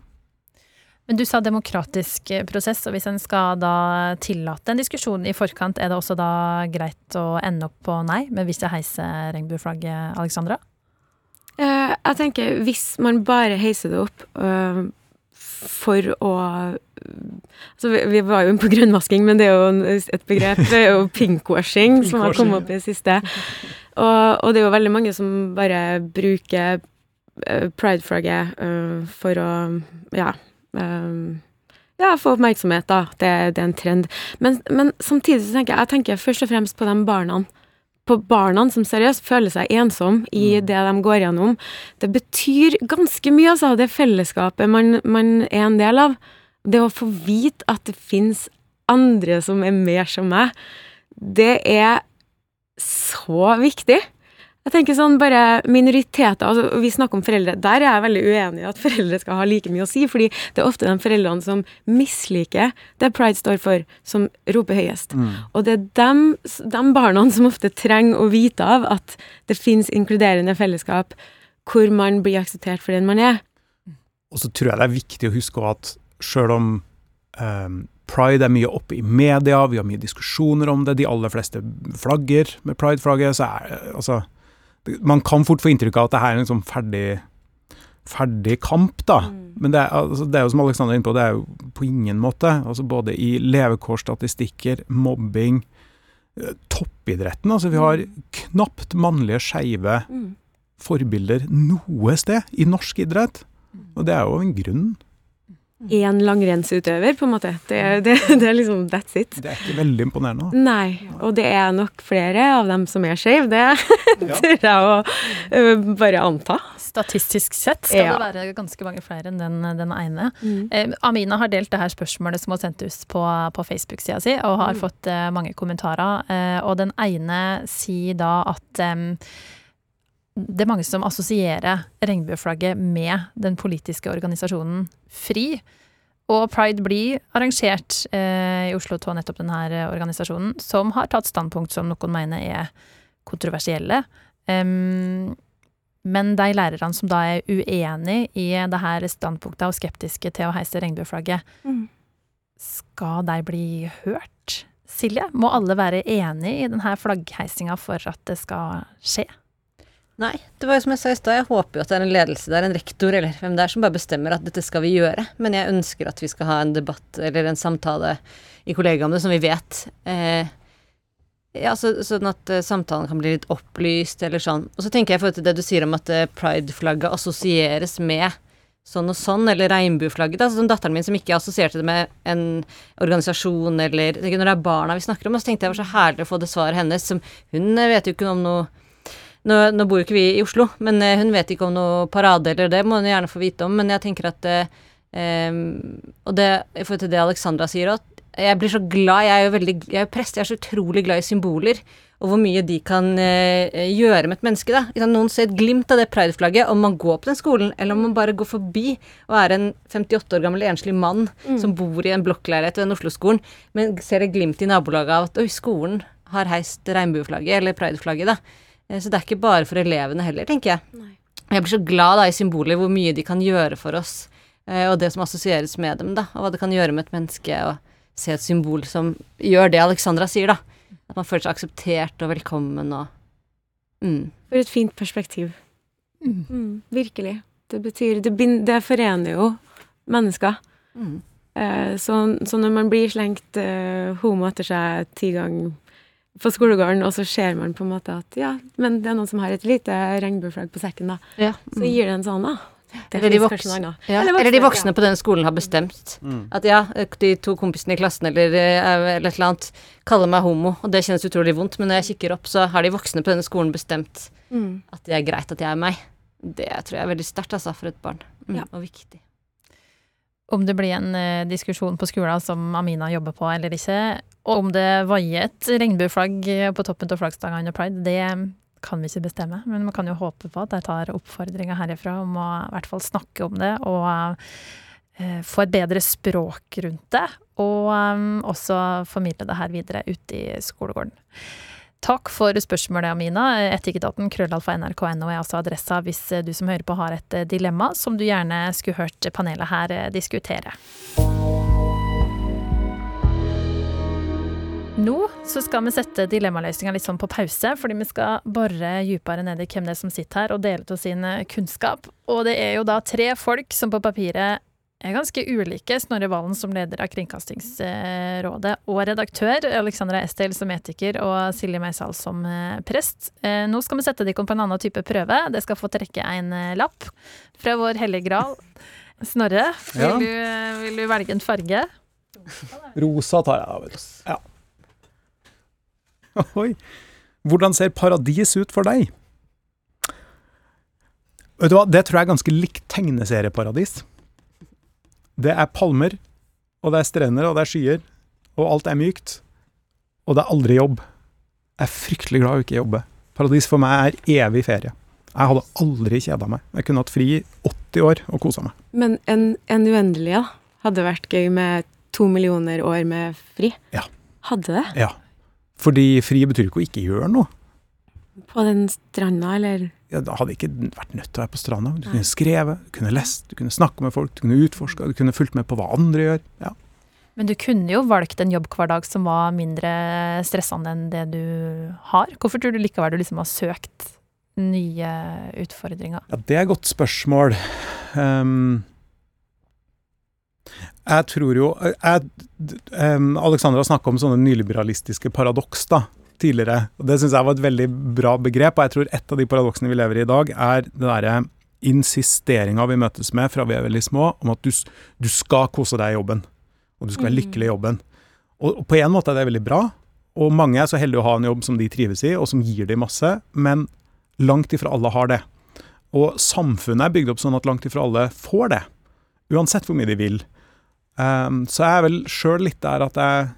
Men du sa demokratisk eh, prosess, og hvis en skal da tillate en diskusjon i forkant, er det også da greit å ende opp på nei, men hvis jeg heiser regnbueflagget, Alexandra? Eh, jeg tenker hvis man bare heiser det opp øh, for å Altså, vi, vi var jo på grønnvasking, men det er jo et begrep. Det er jo pinkwashing som har kommet opp i det siste. Og, og det er jo veldig mange som bare bruker eh, prideflagget uh, for å ja, eh, ja, få oppmerksomhet, da. Det, det er en trend. Men, men samtidig så tenker jeg, jeg tenker først og fremst på de barna. På barna som seriøst føler seg ensom i Mm. det de går gjennom. Det betyr ganske mye, altså. Det fellesskapet man, man er en del av. Det å få vite at det fins andre som er mer som meg, det er så viktig. Jeg tenker sånn bare minoriteter, altså Vi snakker om foreldre. Der er jeg veldig uenig i at foreldre skal ha like mye å si, fordi det er ofte de foreldrene som misliker det pride står for, som roper høyest. Og det er dem, de barna som ofte trenger å vite av at det fins inkluderende fellesskap hvor man blir akseptert for den man er. Og så tror jeg det er viktig å huske at sjøl om um, pride er mye oppe i media, vi har mye diskusjoner om det, de aller fleste flagger med pride-flagget, så er altså Man kan fort få inntrykk av at det her er en sånn ferdig, ferdig kamp, da. Men det er, altså, det er jo som Alexander er inne på, det er jo på ingen måte. Altså både i levekårsstatistikker, mobbing, eh, toppidretten. Altså vi har knapt mannlige skeive Mm. forbilder noe sted i norsk idrett. Og det er jo en grunn. Én langrennsutøver, på en måte. Det, det, det er liksom that's it. Det er ikke veldig imponerende. da. Nei, og det er nok flere av dem som er skeive, det tør jeg å ø, bare anta. Statistisk sett skal Ja. det være ganske mange flere enn den, den ene. Mm. Eh, Amina har delt det her spørsmålet som hun sendte ut på, på Facebook-sida si, og har Mm. fått eh, mange kommentarer. Eh, og den ene sier da at det er mange som assosierer regnbueflagget med den politiske organisasjonen FRI. Og pride blir arrangert eh, i Oslo av nettopp denne organisasjonen, som har tatt standpunkt som noen mener er kontroversielle. Um, men de lærerne som da er uenig i det her standpunktet og skeptiske til å heise regnbueflagget, Mm. skal de bli hørt? Silje, må alle være enig i denne flaggheisinga for at det skal skje? Nei, det var jo som jeg sa i stad, jeg håper jo at det er en ledelse der, en rektor eller hvem det er, som bare bestemmer at dette skal vi gjøre. Men jeg ønsker at vi skal ha en debatt eller en samtale i kollegaet om det, som vi vet. Eh, ja, så, sånn at eh, samtalen kan bli litt opplyst eller sånn. Og så tenker jeg i forhold til det du sier om at eh, pride-flagget assosieres med sånn og sånn, eller regnbueflagget. Altså, Som datteren min som ikke assosierte det med en organisasjon eller Når det er barna vi snakker om, så tenkte jeg det var så herlig å få det svaret hennes. som Hun eh, vet jo ikke om noe nå, nå bor jo ikke vi i Oslo, men eh, hun vet ikke om noe parade eller det, må hun gjerne få vite om. Men jeg tenker at eh, Og det i forhold til det Alexandra sier òg, jeg blir så glad Jeg er jo veldig Jeg er prest, jeg er så utrolig glad i symboler. Og hvor mye de kan eh, gjøre med et menneske. da. Noen ser et glimt av det prideflagget om man går på den skolen, eller om man bare går forbi og er en 58 år gammel enslig mann som bor i en blokkleilighet ved den Oslo-skolen, men ser et glimt i nabolaget av at oi, skolen har heist regnbueflagget, eller prideflagget, da. Eh, Så det er ikke bare for elevene heller, tenker jeg. Nei. Jeg blir så glad da i symboler, hvor mye de kan gjøre for oss, eh, og det som assosieres med dem, da, og hva det kan gjøre med et menneske å se et symbol som gjør det Alexandra sier, da. At man føler seg akseptert og velkommen og mm. For et fint perspektiv. Mm, virkelig. Det betyr det, bind, det forener jo mennesker. Mm. Eh, så, så når man blir slengt eh, homo etter seg ti ganger på skolegården, og så ser man på en måte at ja, men det er noen som har et lite regnbueflagg på sekken, da. Ja. Så gir det en sånn, da. Det Eller de, finnes voks kanskje noe annet. ja. Eller eller de voksne, voksne på den skolen har bestemt at ja, de to kompisene i klassen eller, eh, eller et eller annet kaller meg homo, og det kjennes utrolig vondt, men når jeg kikker opp, så har de voksne på denne skolen bestemt Mm. at det er greit at jeg er meg. Det tror jeg er veldig sterkt, altså, for et barn. Mm, Ja. Og viktig. Om det blir en eh, diskusjon på skolen som Amina jobber på eller ikke, og om det vaier et regnbueflagg eh, på toppen av flaggstanga under pride, det kan vi ikke bestemme. Men man kan jo håpe på at de tar oppfordringa herifra om å i hvert fall snakke om det, og eh, få et bedre språk rundt det. Og um, også formidle det her videre ute i skolegården. Takk for spørsmålet, Amina. Etikketaten krøllalfa nrk.no er altså adressa hvis eh, du som hører på har et eh, dilemma som du gjerne skulle hørt panelet her eh, diskutere. Nå så skal vi sette dilemmaløsninga litt sånn på pause, fordi vi skal bore dypere ned i hvem det er som sitter her og deler av sin kunnskap. Og det er jo da tre folk som på papiret er ganske ulike. Snorre Valen som leder av Kringkastingsrådet og redaktør, Alexandra Estel som etiker og Silje Meisal som eh, prest. Eh, Nå skal vi sette dere på en annen type prøve. Dere skal få trekke en eh, lapp fra vår hellige gral. Snorre, vil, Ja. du, vil du velge en farge? Rosa tar jeg. Ja. Oi. Hvordan ser paradis ut for deg? Vet du hva, det tror jeg er ganske likt tegneserieparadis. Det er palmer, og det er strender, og det er skyer, og alt er mykt. Og det er aldri jobb. Jeg er fryktelig glad i å ikke jobbe. Paradis for meg er evig ferie. Jeg hadde aldri kjeda meg. Jeg kunne hatt fri i 80 år og kosa meg. Men en, en uendelig, da? Hadde vært gøy med to millioner år med fri. Ja. Hadde det? Ja. Fordi fri betyr ikke å ikke gjøre noe. På den stranda, eller ja, da hadde jeg ikke vært nødt til å være på stranda. Du kunne skrevet, du kunne lest, du kunne snakke med folk, du kunne utforska, du kunne fulgt med på hva andre gjør. Ja. Men du kunne jo valgt en jobbhverdag som var mindre stressende enn det du har. Hvorfor tror du likevel du liksom har søkt nye utfordringer? ja, det er et godt spørsmål. Um, jeg tror jo jeg, um, Alexandra snakka om sånne nyliberalistiske paradoks da, tidligere. og Det syns jeg var et veldig bra begrep. Og jeg tror et av de paradoksene vi lever i i dag, er det derre insisteringa vi møtes med fra vi er veldig små, om at du, du skal kose deg i jobben. Og du skal være lykkelig i jobben. Og, og på en måte er det veldig bra. Og mange er så heldige å ha en jobb som de trives i, og som gir dem masse. Men langt ifra alle har det. Og samfunnet er bygd opp sånn at langt ifra alle får det. Uansett hvor mye de vil. Um, så jeg er vel sjøl litt der at jeg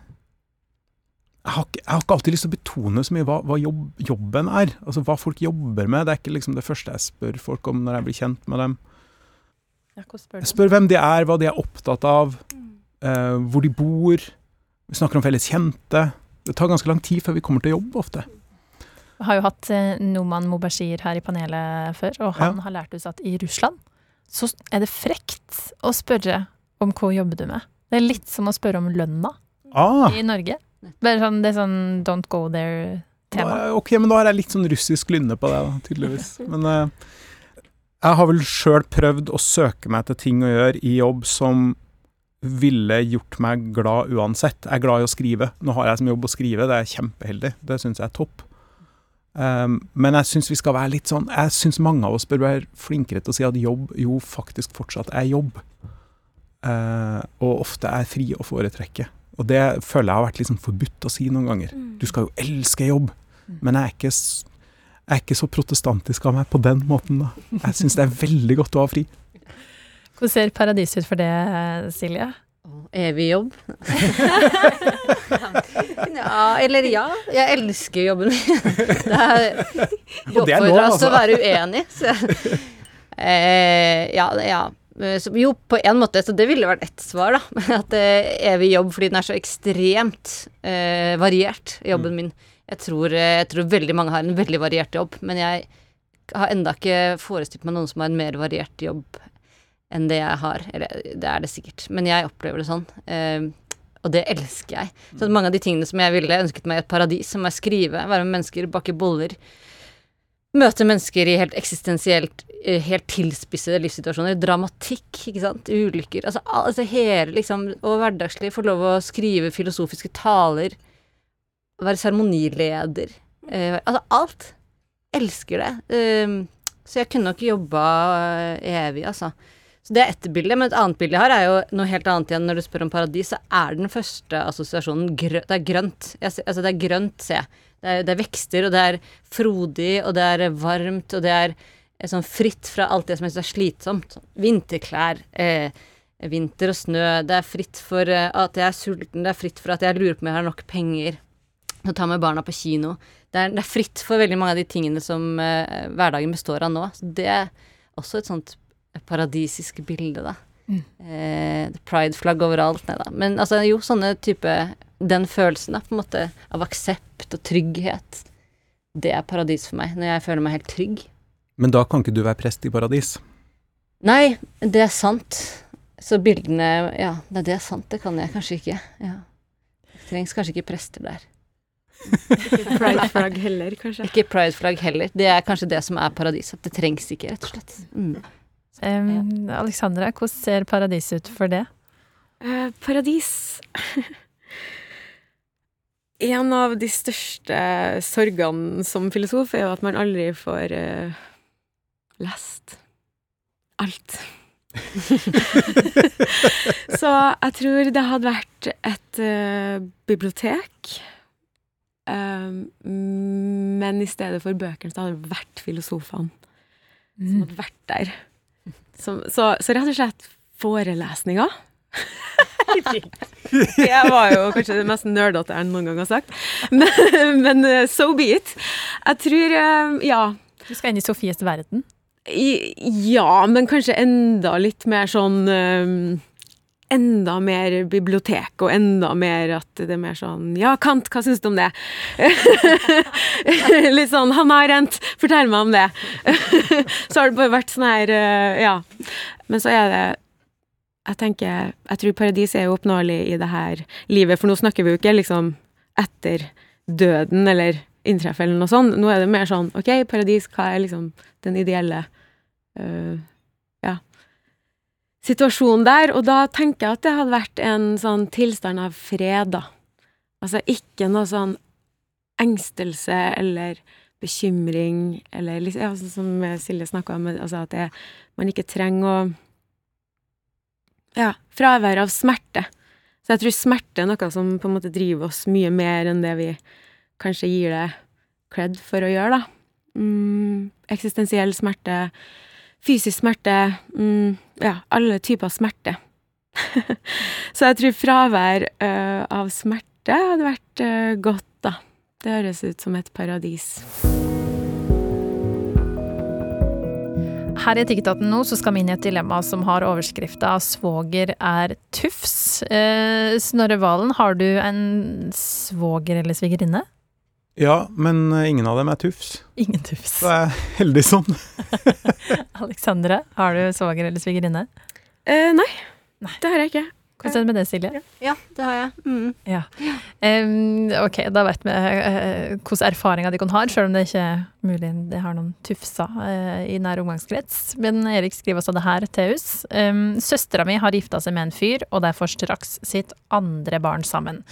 jeg har, ikke, jeg har ikke alltid lyst til å betone så mye hva, hva jobb, jobben er. Altså hva folk jobber med. Det er ikke liksom det første jeg spør folk om når jeg blir kjent med dem. Ja, spør Jeg spør hvem de er, hva de er opptatt av, eh, hvor de bor. Vi snakker om felles kjente. Det tar ganske lang tid før vi kommer til jobb ofte. Jeg har jo hatt eh, Noman Mubashir her i panelet før, og han har lært oss at i Russland så er det frekt å spørre om hva jobber du med. Det er litt som å spørre om lønna Ah, i Norge. Bare sånn, det er sånn don't go there-tema. ok, men da har jeg litt sånn russisk lynne på det, da, tydeligvis. Men uh, jeg har vel sjøl prøvd å søke meg til ting å gjøre i jobb som ville gjort meg glad uansett. Jeg er glad i å skrive. Nå har jeg som jobb å skrive, det er kjempeheldig. Det syns jeg er topp. Um, men jeg syns vi skal være litt sånn Jeg syns mange av oss bør være flinkere til å si at jobb jo faktisk fortsatt er jobb. Uh, og ofte er fri å foretrekke. Og det føler jeg har vært liksom forbudt å si noen ganger. Du skal jo elske jobb. Men jeg er ikke, jeg er ikke så protestantisk av meg på den måten, da. Jeg syns det er veldig godt å ha fri. Hvordan ser paradis ut for det, Silje? Evig jobb. ja, eller ja. Jeg elsker jobben min. Det Og det lov, oppfordrer oss til altså. å være uenig. Så. Eh, ja, ja. Eh, Så, jo, på en måte, så det ville vært ett svar, da. At eh, evig jobb fordi den er så ekstremt eh, variert, jobben min. Jeg tror, eh, jeg tror veldig mange har en veldig variert jobb, men jeg har enda ikke forestilt meg noen som har en mer variert jobb enn det jeg har. Eller det er det sikkert, men jeg opplever det sånn. Eh, og det elsker jeg. Så mange av de tingene som jeg ville ønsket meg i et paradis, som er skrive, være med mennesker, bake boller, møte mennesker i helt eksistensielt helt tilspissede livssituasjoner. Dramatikk, ikke sant. Ulykker. Altså, altså hele, liksom, og hverdagslig. Få lov å skrive filosofiske taler. Være seremonileder. Eh, altså alt. Elsker det. Eh, så jeg kunne nok jobba eh, evig, altså. Så det er ett bilde, men et annet bilde jeg har, er jo noe helt annet igjen. Når du spør om paradis, så er den første assosiasjonen grønt. Det er grønt. Ser- altså, det er grønt, ser. Det er, det er vekster, og det er frodig, og det er varmt, og det er eh, sånn fritt fra alt det som jeg syns er slitsomt. Vinterklær, eh, vinter og snø. Det er fritt for eh, at jeg er sulten, det er fritt for at jeg lurer på om jeg har nok penger til å ta med barna på kino. Det er, det er fritt for veldig mange av de tingene som eh, hverdagen består av nå. Så det er også et sånt paradisisk bilde, da. Mm. Eh, Pride-flagg overalt. Nei da. Men altså, jo, sånne type Den følelsen, da, på en måte, av aksept og trygghet. Det er paradis for meg, når jeg føler meg helt trygg. Men da kan ikke du være prest i paradis. Nei, det er sant. Så bildene Ja, nei, det er sant. Det kan jeg kanskje ikke. Ja. Det trengs kanskje ikke prester der. ikke prideflagg heller, kanskje. Ikke pride-flagg heller. Det er kanskje det som er paradis. At det trengs ikke, rett og slett. Mm. Um, Alexandra, hvordan ser paradis ut for det? Uh, paradis En av de største sorgene som filosof er jo at man aldri får eh, lest alt. Så jeg tror det hadde vært et uh, bibliotek. Um, men i stedet for bøkene så hadde det vært filosofene som hadde vært der. Som, så, så rett og slett forelesninger. det var jo kanskje det mest nerdete jeg noen gang har sagt. Men, men eh, so be it. Jeg tror, eh, ja Du skal inn i Sofies verden. Ja, men kanskje enda litt mer sånn eh, Enda mer bibliotek, og enda mer at det er mer sånn Ja, Kant, hva syns du om det? litt sånn Hanna Arendt, fortell meg om det. så har det bare vært sånn her eh, Ja. Men så er det Jeg tenker Jeg tror paradis er jo oppnåelig i det her livet, for nå snakker vi jo ikke liksom etter døden eller inntreffer eller noe sånt. Nå er det mer sånn OK, paradis, hva er liksom den ideelle uh, ja, situasjonen der? Og da tenker jeg at det hadde vært en sånn tilstand av fred, da. Altså ikke noe sånn engstelse eller bekymring eller liksom, ja, sånn som Silje snakka om, altså at det, man ikke trenger å Ja, fravær av smerte. Så jeg tror smerte er noe som på en måte driver oss mye mer enn det vi kanskje gir det cred for å gjøre, da. Mm, eksistensiell smerte, fysisk smerte, mm, ja, alle typer smerte. Så jeg tror fravær uh, av smerte hadde vært uh, godt, da. Det høres ut som et paradis. Her i Etikketaten nå så skal vi inn i et dilemma som har overskrifta 'Svoger er tufs'. Eh, Snorre Valen, har du en svoger eller svigerinne? Ja, men eh, ingen av dem er tufs. Ingen tufs. Så jeg er heldig sånn. Alexandra, har du svoger eller svigerinne? Eh, nei, Nei. det har jeg ikke. Hvordan er det med det, Silje? Ja, det har jeg. Mm. Ja. Um, ok, da vet vi uh, hvilke erfaringer de kan ha, selv om det ikke er mulig de har noen tufser uh, i nær omgangskrets. Men Erik skriver også det her til oss. Um, Søstera mi har gifta seg med en fyr, og de får straks sitt andre barn sammen.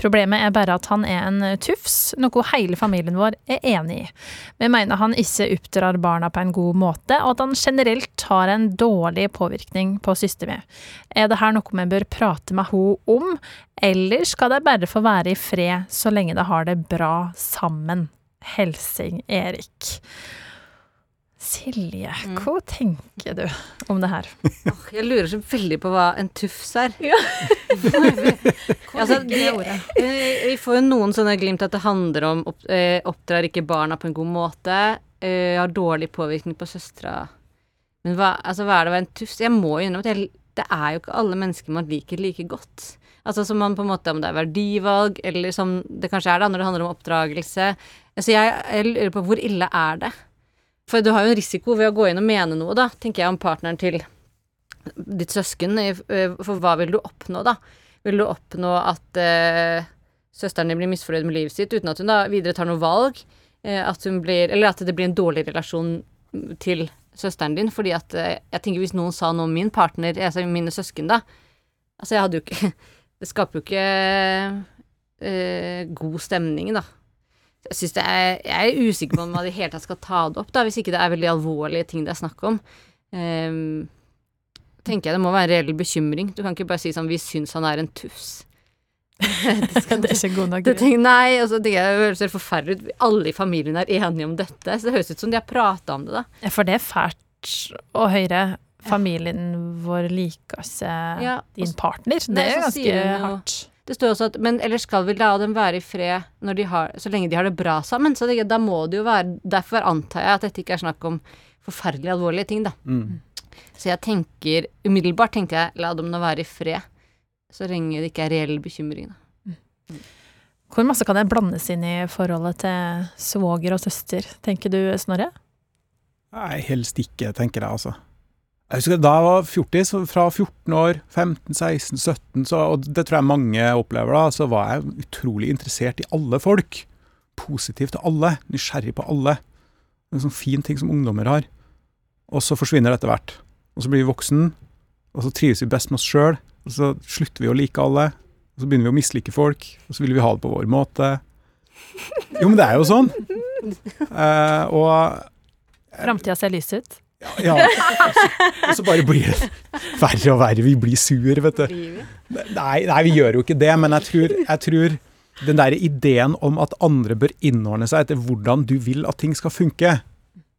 Problemet er bare at han er en tufs, noe hele familien vår er enig i. Vi mener han ikke oppdrar barna på en god måte, og at han generelt har en dårlig påvirkning på søstera mi. Er det her noe vi bør prate med henne om, eller skal de bare få være i fred så lenge de har det bra sammen? Helsing Erik. Silje, hva tenker du om det her? Oh, jeg lurer så veldig på hva en tufs er. Ja. Altså, ordet? Eh, Vi får jo noen sånne glimt at det handler om opp, eh, oppdrar ikke barna på en god måte, eh, har dårlig påvirkning på søstera. Men hva, altså, hva er det å være en tufs? Jeg må jo innrømme at jeg, det er jo ikke alle mennesker man liker like godt. Altså som man på en måte, om det er verdivalg, eller som det kanskje er da, når det handler om oppdragelse. Så jeg, jeg lurer på hvor ille er det? For du har jo en risiko ved å gå inn og mene noe, da, tenker jeg om partneren til ditt søsken. eh, For hva vil du oppnå, da? Vil du oppnå at eh, søsteren din blir misfornøyd med livet sitt, uten at hun da videre tar noe valg? Eh, at hun blir, eller at det blir en dårlig relasjon til søsteren din? Fordi at eh, jeg tenker hvis noen sa noe om min partner, altså mine søsken, da Altså, jeg hadde jo ikke Det skaper jo ikke eh, god stemning, da. Jeg, synes det er, jeg er usikker på om man i det hele tatt skal ta det opp, da, hvis ikke det er veldig alvorlige ting det er snakk om. Um, tenker jeg det må være en reell bekymring. Du kan ikke bare si sånn 'vi syns han er en tufs'. det skal, Det er ikke god nok grunn. nei, altså, det høres helt forferdelig ut. Alle i familien er enige om dette. Så det høres ut som de har prata om det, da. For det er fælt å høre. Familien vår liker ikke Ja, din partner. Det Nei, er så ganske hardt. Det står også at Men ellers skal vi la dem være i fred når de har, så lenge de har det bra sammen. Så det, da må det jo være Derfor antar jeg at dette ikke er snakk om forferdelig alvorlige ting, da. Mm. Så jeg tenker Umiddelbart tenkte jeg la dem nå være i fred. Så lenge det ikke er reell bekymring, da. Hvor masse kan det blandes inn i forholdet til svoger og søster, tenker du Snorre? Nei, helst ikke, tenker jeg altså. Jeg husker Da jeg var fjortis, så fra 14 år, 15, 16, 17, så, og det tror jeg mange opplever da, så var jeg utrolig interessert i alle folk. Positiv til alle, nysgjerrig på alle. En sånn fin ting som ungdommer har. Og så forsvinner det etter hvert. Og så blir vi voksen, og så trives vi best med oss sjøl. Og så slutter vi å like alle. Og så begynner vi å mislike folk, og så vil vi ha det på vår måte. Jo, men det er jo sånn. Uh, og Framtida ser lys ut. Ja, ja. så, og så bare blir det verre og verre. Vi blir sur, vet du. Nei, nei, vi gjør jo ikke det, men jeg tror, jeg tror den der ideen om at andre bør innordne seg etter hvordan du vil at ting skal funke,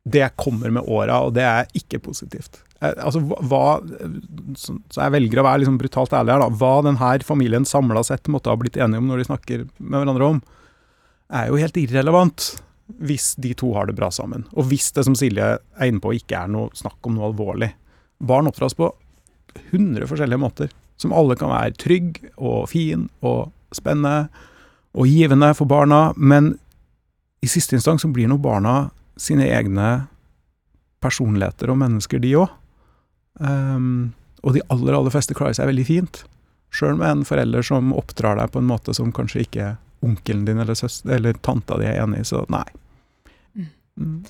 det kommer med åra, og det er ikke positivt. Eh, altså, hva, så jeg velger å være liksom brutalt ærlig her, da. Hva denne familien samla sett måtte ha blitt enige om når de snakker med hverandre om, er jo helt irrelevant hvis de to har det bra sammen. Og hvis det som Silje er inne på ikke er noe snakk om noe alvorlig. Barn oppdras på 100 forskjellige måter, som alle kan være trygg og fin og spennende og givende for barna, men i siste instans så blir nå barna sine egne personligheter og mennesker, de òg. Um, ehm, og de aller, aller fleste klarer seg veldig fint. Sjøl med en forelder som oppdrar deg på en måte som kanskje ikke onkelen din eller, søster, eller tanta di er enig i, så nei. Mm.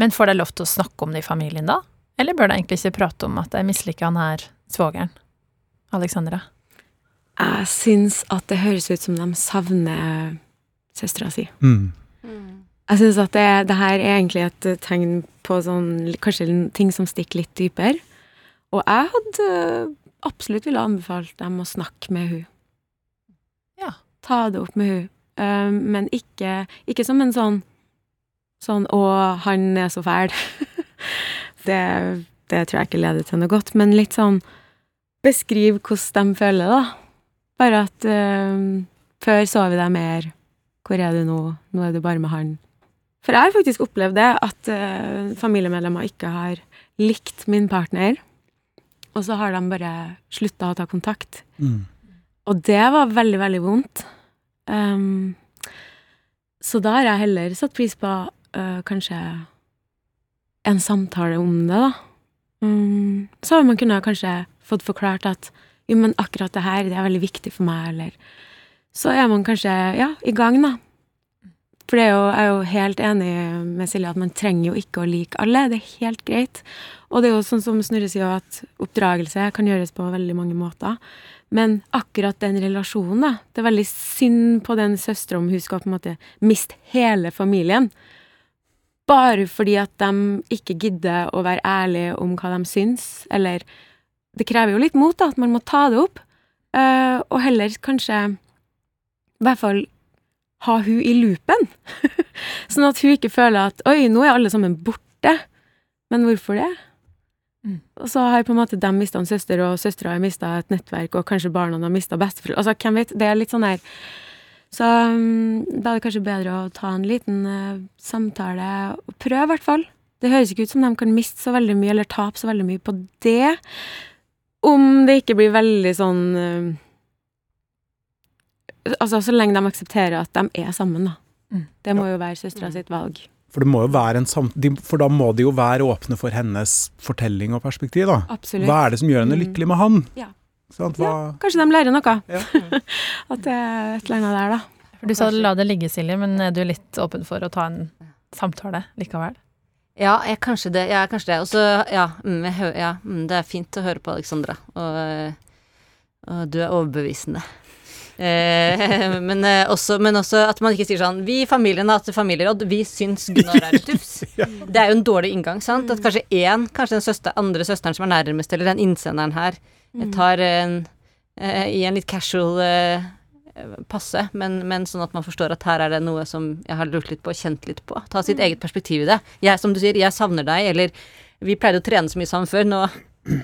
Men får deg lov til å snakke om det i familien da? Eller bør deg egentlig ikke prate om at jeg misliker han her svogeren? Alexandra? Jeg syns at det høres ut som de savner søstera si. Mm. Jeg syns at det, det, her er egentlig et tegn på sånn Kanskje ting som stikker litt dypere. Og jeg hadde absolutt ville anbefalt dem å snakke med hun. Ja. Ta det opp med hun. Um, men ikke, ikke som en sånn Sånn 'Å, han er så fæl'. det, det tror jeg ikke leder til noe godt. Men litt sånn Beskriv hvordan de føler, da. Bare at um, før så vi deg mer. Hvor er du nå? Nå er du bare med han. For jeg har faktisk opplevd det, at uh, familiemedlemmer ikke har likt min partner. Og så har de bare slutta å ta kontakt. Mm. Og det var veldig, veldig vondt. Um, så da har jeg heller satt pris på uh, kanskje en samtale om det, da. Um, så man kunne kanskje fått forklart at jo, men akkurat det her, det er veldig viktig for meg, eller Så er man kanskje, ja, i gang, da. For det er jo, jeg er jo helt enig med Silje at man trenger jo ikke å like alle. Det er helt greit. Og det er jo sånn som Snurre sier, at oppdragelse kan gjøres på veldig mange måter. Men akkurat den relasjonen, da. Det er veldig synd på den søstera om hun skal på en måte miste hele familien. Bare fordi at de ikke gidder å være ærlige om hva de syns, eller det krever jo litt mot, da, at man må ta det opp. Uh, og heller kanskje i hvert fall ha hun i loopen. sånn at hun ikke føler at 'oi, nå er alle sammen borte'. Men hvorfor det? Mm. Og så har på en måte de mista en søster, og søstera har mista et nettverk, og kanskje barna har mista besteforeldre. Altså, hvem vet? Det er litt sånn her Så um, da er det kanskje bedre å ta en liten uh, samtale, og prøve, i hvert fall. Det høres ikke ut som de kan miste så veldig mye, eller tape så veldig mye på det. Om det ikke blir veldig sånn uh, Altså, så lenge de aksepterer at de er sammen, da. Mm. Det må jo være søstera sitt valg. For, det må jo være en for da må de jo være åpne for hennes fortelling og perspektiv, da. Absolutt. Hva er det som gjør henne mm. lykkelig med han? Ja. Hva... ja kanskje de lærer noe. Ja. at det er et eller annet der, da. For du sa la det ligge, Silje, men er du litt åpen for å ta en samtale likevel? Ja, jeg, kanskje det. Ja, kanskje det. Og så, ja, mm, ja mm, det er fint å høre på Alexandra. Og, og du er overbevisende. Eh, men, eh, også, men, også, at man ikke sier sånn Vi i familien har hatt familieråd, vi syns Gunnar er tufs. Det er jo en dårlig inngang, sant. At kanskje én, kanskje den søster, andre søsteren som er nærmest, eller den innsenderen her, mm. tar en eh, i en litt casual eh, passe, men, men, sånn at man forstår at her er det noe som jeg har lurt litt på kjent litt på. Ta sitt mm. eget perspektiv i det. Jeg, som du sier, jeg savner deg, eller vi pleide å trene så mye sammen før, nå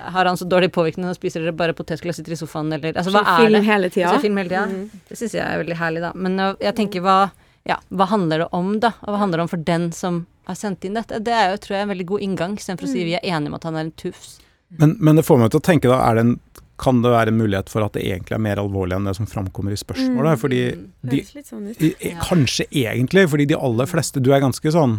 har han så dårlig påvirkning og spiser dere bare potetgull og sitter i sofaen, eller altså, hva er film det? Hele tida. film hele tida. Mm. Det syns jeg er veldig herlig, da. Men øh, jeg tenker, hva, ja, hva handler det om, da? Og hva handler det om for den som har sendt inn dette? Det er jo, tror jeg, en veldig god inngang, istedenfor å si mm. vi er enige om at han er en tufs. Men, men, det får meg til å tenke, da, er det en kan det være en mulighet for at det egentlig er mer alvorlig enn det som framkommer i spørsmålet? Mm. Fordi de, sånn de, Kanskje egentlig, fordi de aller fleste Du er ganske sånn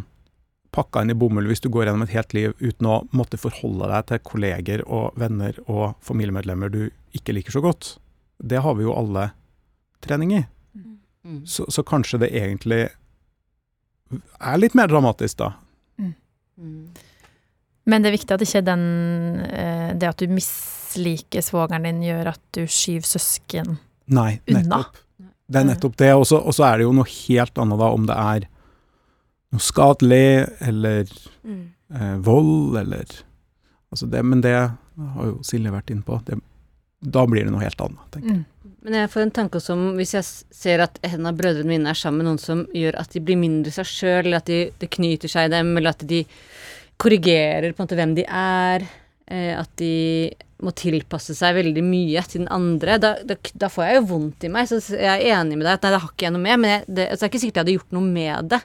pakka inn i bomull hvis du går gjennom et helt liv uten å måtte forholde deg til kolleger og venner og familiemedlemmer du ikke liker så godt. Det har vi jo alle trening i. Mm. Så, så, kanskje det egentlig er litt mer dramatisk, da. Mm. Mm. Men det er viktig at ikke den eh, Det at du misliker svogeren din, gjør at du skyver søsken Nei, nettopp. Det er nettopp det. Og så er det jo noe helt annet da om det er noe skadelig, eller Mm. eh, vold, eller altså det, Men det har jo Silje vært inne på. Det, da blir det noe helt annet, tenker jeg. Mm. Men jeg får en tanke også om hvis jeg ser at en av brødrene mine er sammen med noen som gjør at de blir mindre seg sjøl, eller at de, det knyter seg i dem, eller at de korrigerer på en måte hvem de er, eh, at de må tilpasse seg veldig mye til den andre, da, da, da får jeg jo vondt i meg. Så jeg er enig med deg at nei, det har ikke jeg noe med, men jeg, det, altså, det er ikke sikkert jeg hadde gjort noe med det.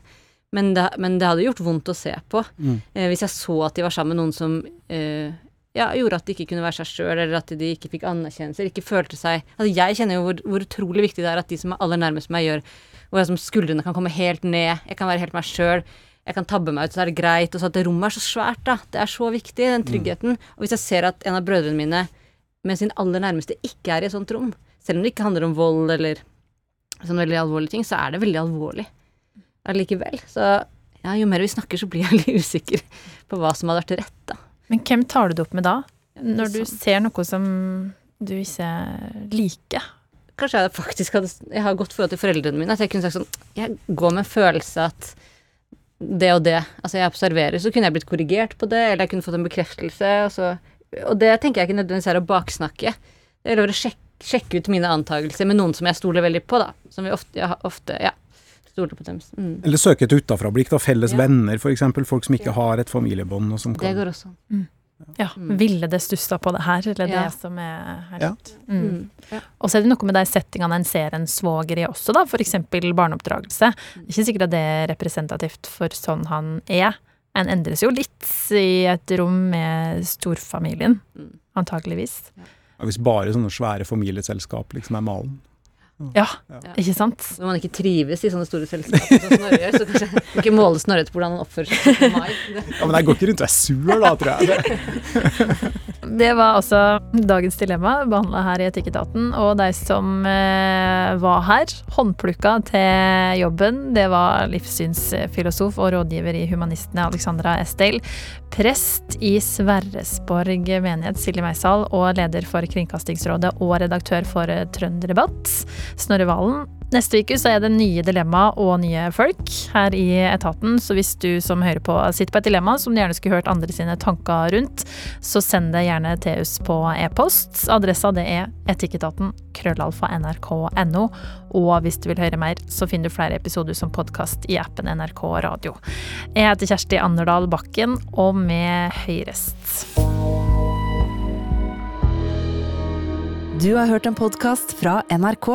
Men det, men det hadde gjort vondt å se på. Mm. Eh, hvis jeg så at de var sammen med noen som eh, ja, gjorde at de ikke kunne være seg sjøl, eller at de ikke fikk anerkjennelse, ikke følte seg Altså, jeg kjenner jo hvor, hvor utrolig viktig det er at de som er aller nærmest meg, gjør Hvor jeg som skuldrene kan komme helt ned, jeg kan være helt meg sjøl, jeg kan tabbe meg ut, så er det greit. Og så at det rommet er så svært, da. Det er så viktig, den tryggheten. Og hvis jeg ser at en av brødrene mine med sin aller nærmeste ikke er i et sånt rom, selv om det ikke handler om vold eller sånne veldig alvorlige ting, så er det veldig alvorlig allikevel. Så ja, jo mer vi snakker, så blir jeg litt usikker på hva som hadde vært rett, da. Men hvem tar du det opp med da? Når du sant. ser noe som du ikke liker? Kanskje jeg faktisk hadde Jeg har godt forhold til foreldrene mine. At jeg kunne sagt sånn Jeg går med en følelse at det og det Altså, jeg observerer, så kunne jeg blitt korrigert på det, eller jeg kunne fått en bekreftelse, og så Og det tenker jeg ikke nødvendigvis er å baksnakke. Det er å sjekke, sjekke ut mine antakelser med noen som jeg stoler veldig på, da. Som vi ofte, ja, ofte ja, stoler på dem. Mm. Eller søke et utafra-blikk, da. Felles Ja. venner, f.eks. Folk som ikke Ja. har et familiebånd, og som Det går også. Ja, Mm. Ville det stussa på det her, eller Ja. det som er helt Ja. mm. Mm. Ja. Og så er det noe med de settingene en ser en svoger i også, da, f.eks. barneoppdragelse. Det er ikke sikkert at det er representativt for sånn han er. En endres jo litt i et rom med storfamilien, Mm. antageligvis. ja, Hvis bare sånne svære familieselskap liksom er malen. Ja, Ja. ikke sant? Når man ikke trives i sånne store selskaper som Snorre gjør, så kanskje man ikke måle Snorre etter hvordan han oppfører seg på meg. Ja, Men jeg går ikke rundt og er sur, da, tror jeg. Det, Det var altså dagens dilemma, behandla her i Etikketaten. Og de som eh, var her, håndplukka til jobben, det var livssynsfilosof og rådgiver i Humanistene Alexandra Estel, prest i Sverresborg menighet Silje Meisal og leder for Kringkastingsrådet og redaktør for Trønderdebatt, Snorre Valen. Neste uke så er det nye dilemma og nye folk her i etaten, så hvis du som hører på sitter på et dilemma som du gjerne skulle hørt andre sine tanker rundt, så send det gjerne til oss på e-post. Adressa det er etikketaten krøllalfa nrk.no. Og hvis du vil høre mer, så finner du flere episoder som podkast i appen NRK Radio. Jeg heter Kjersti Anderdal Bakken, og med høyrest. Du har hørt en podkast fra NRK.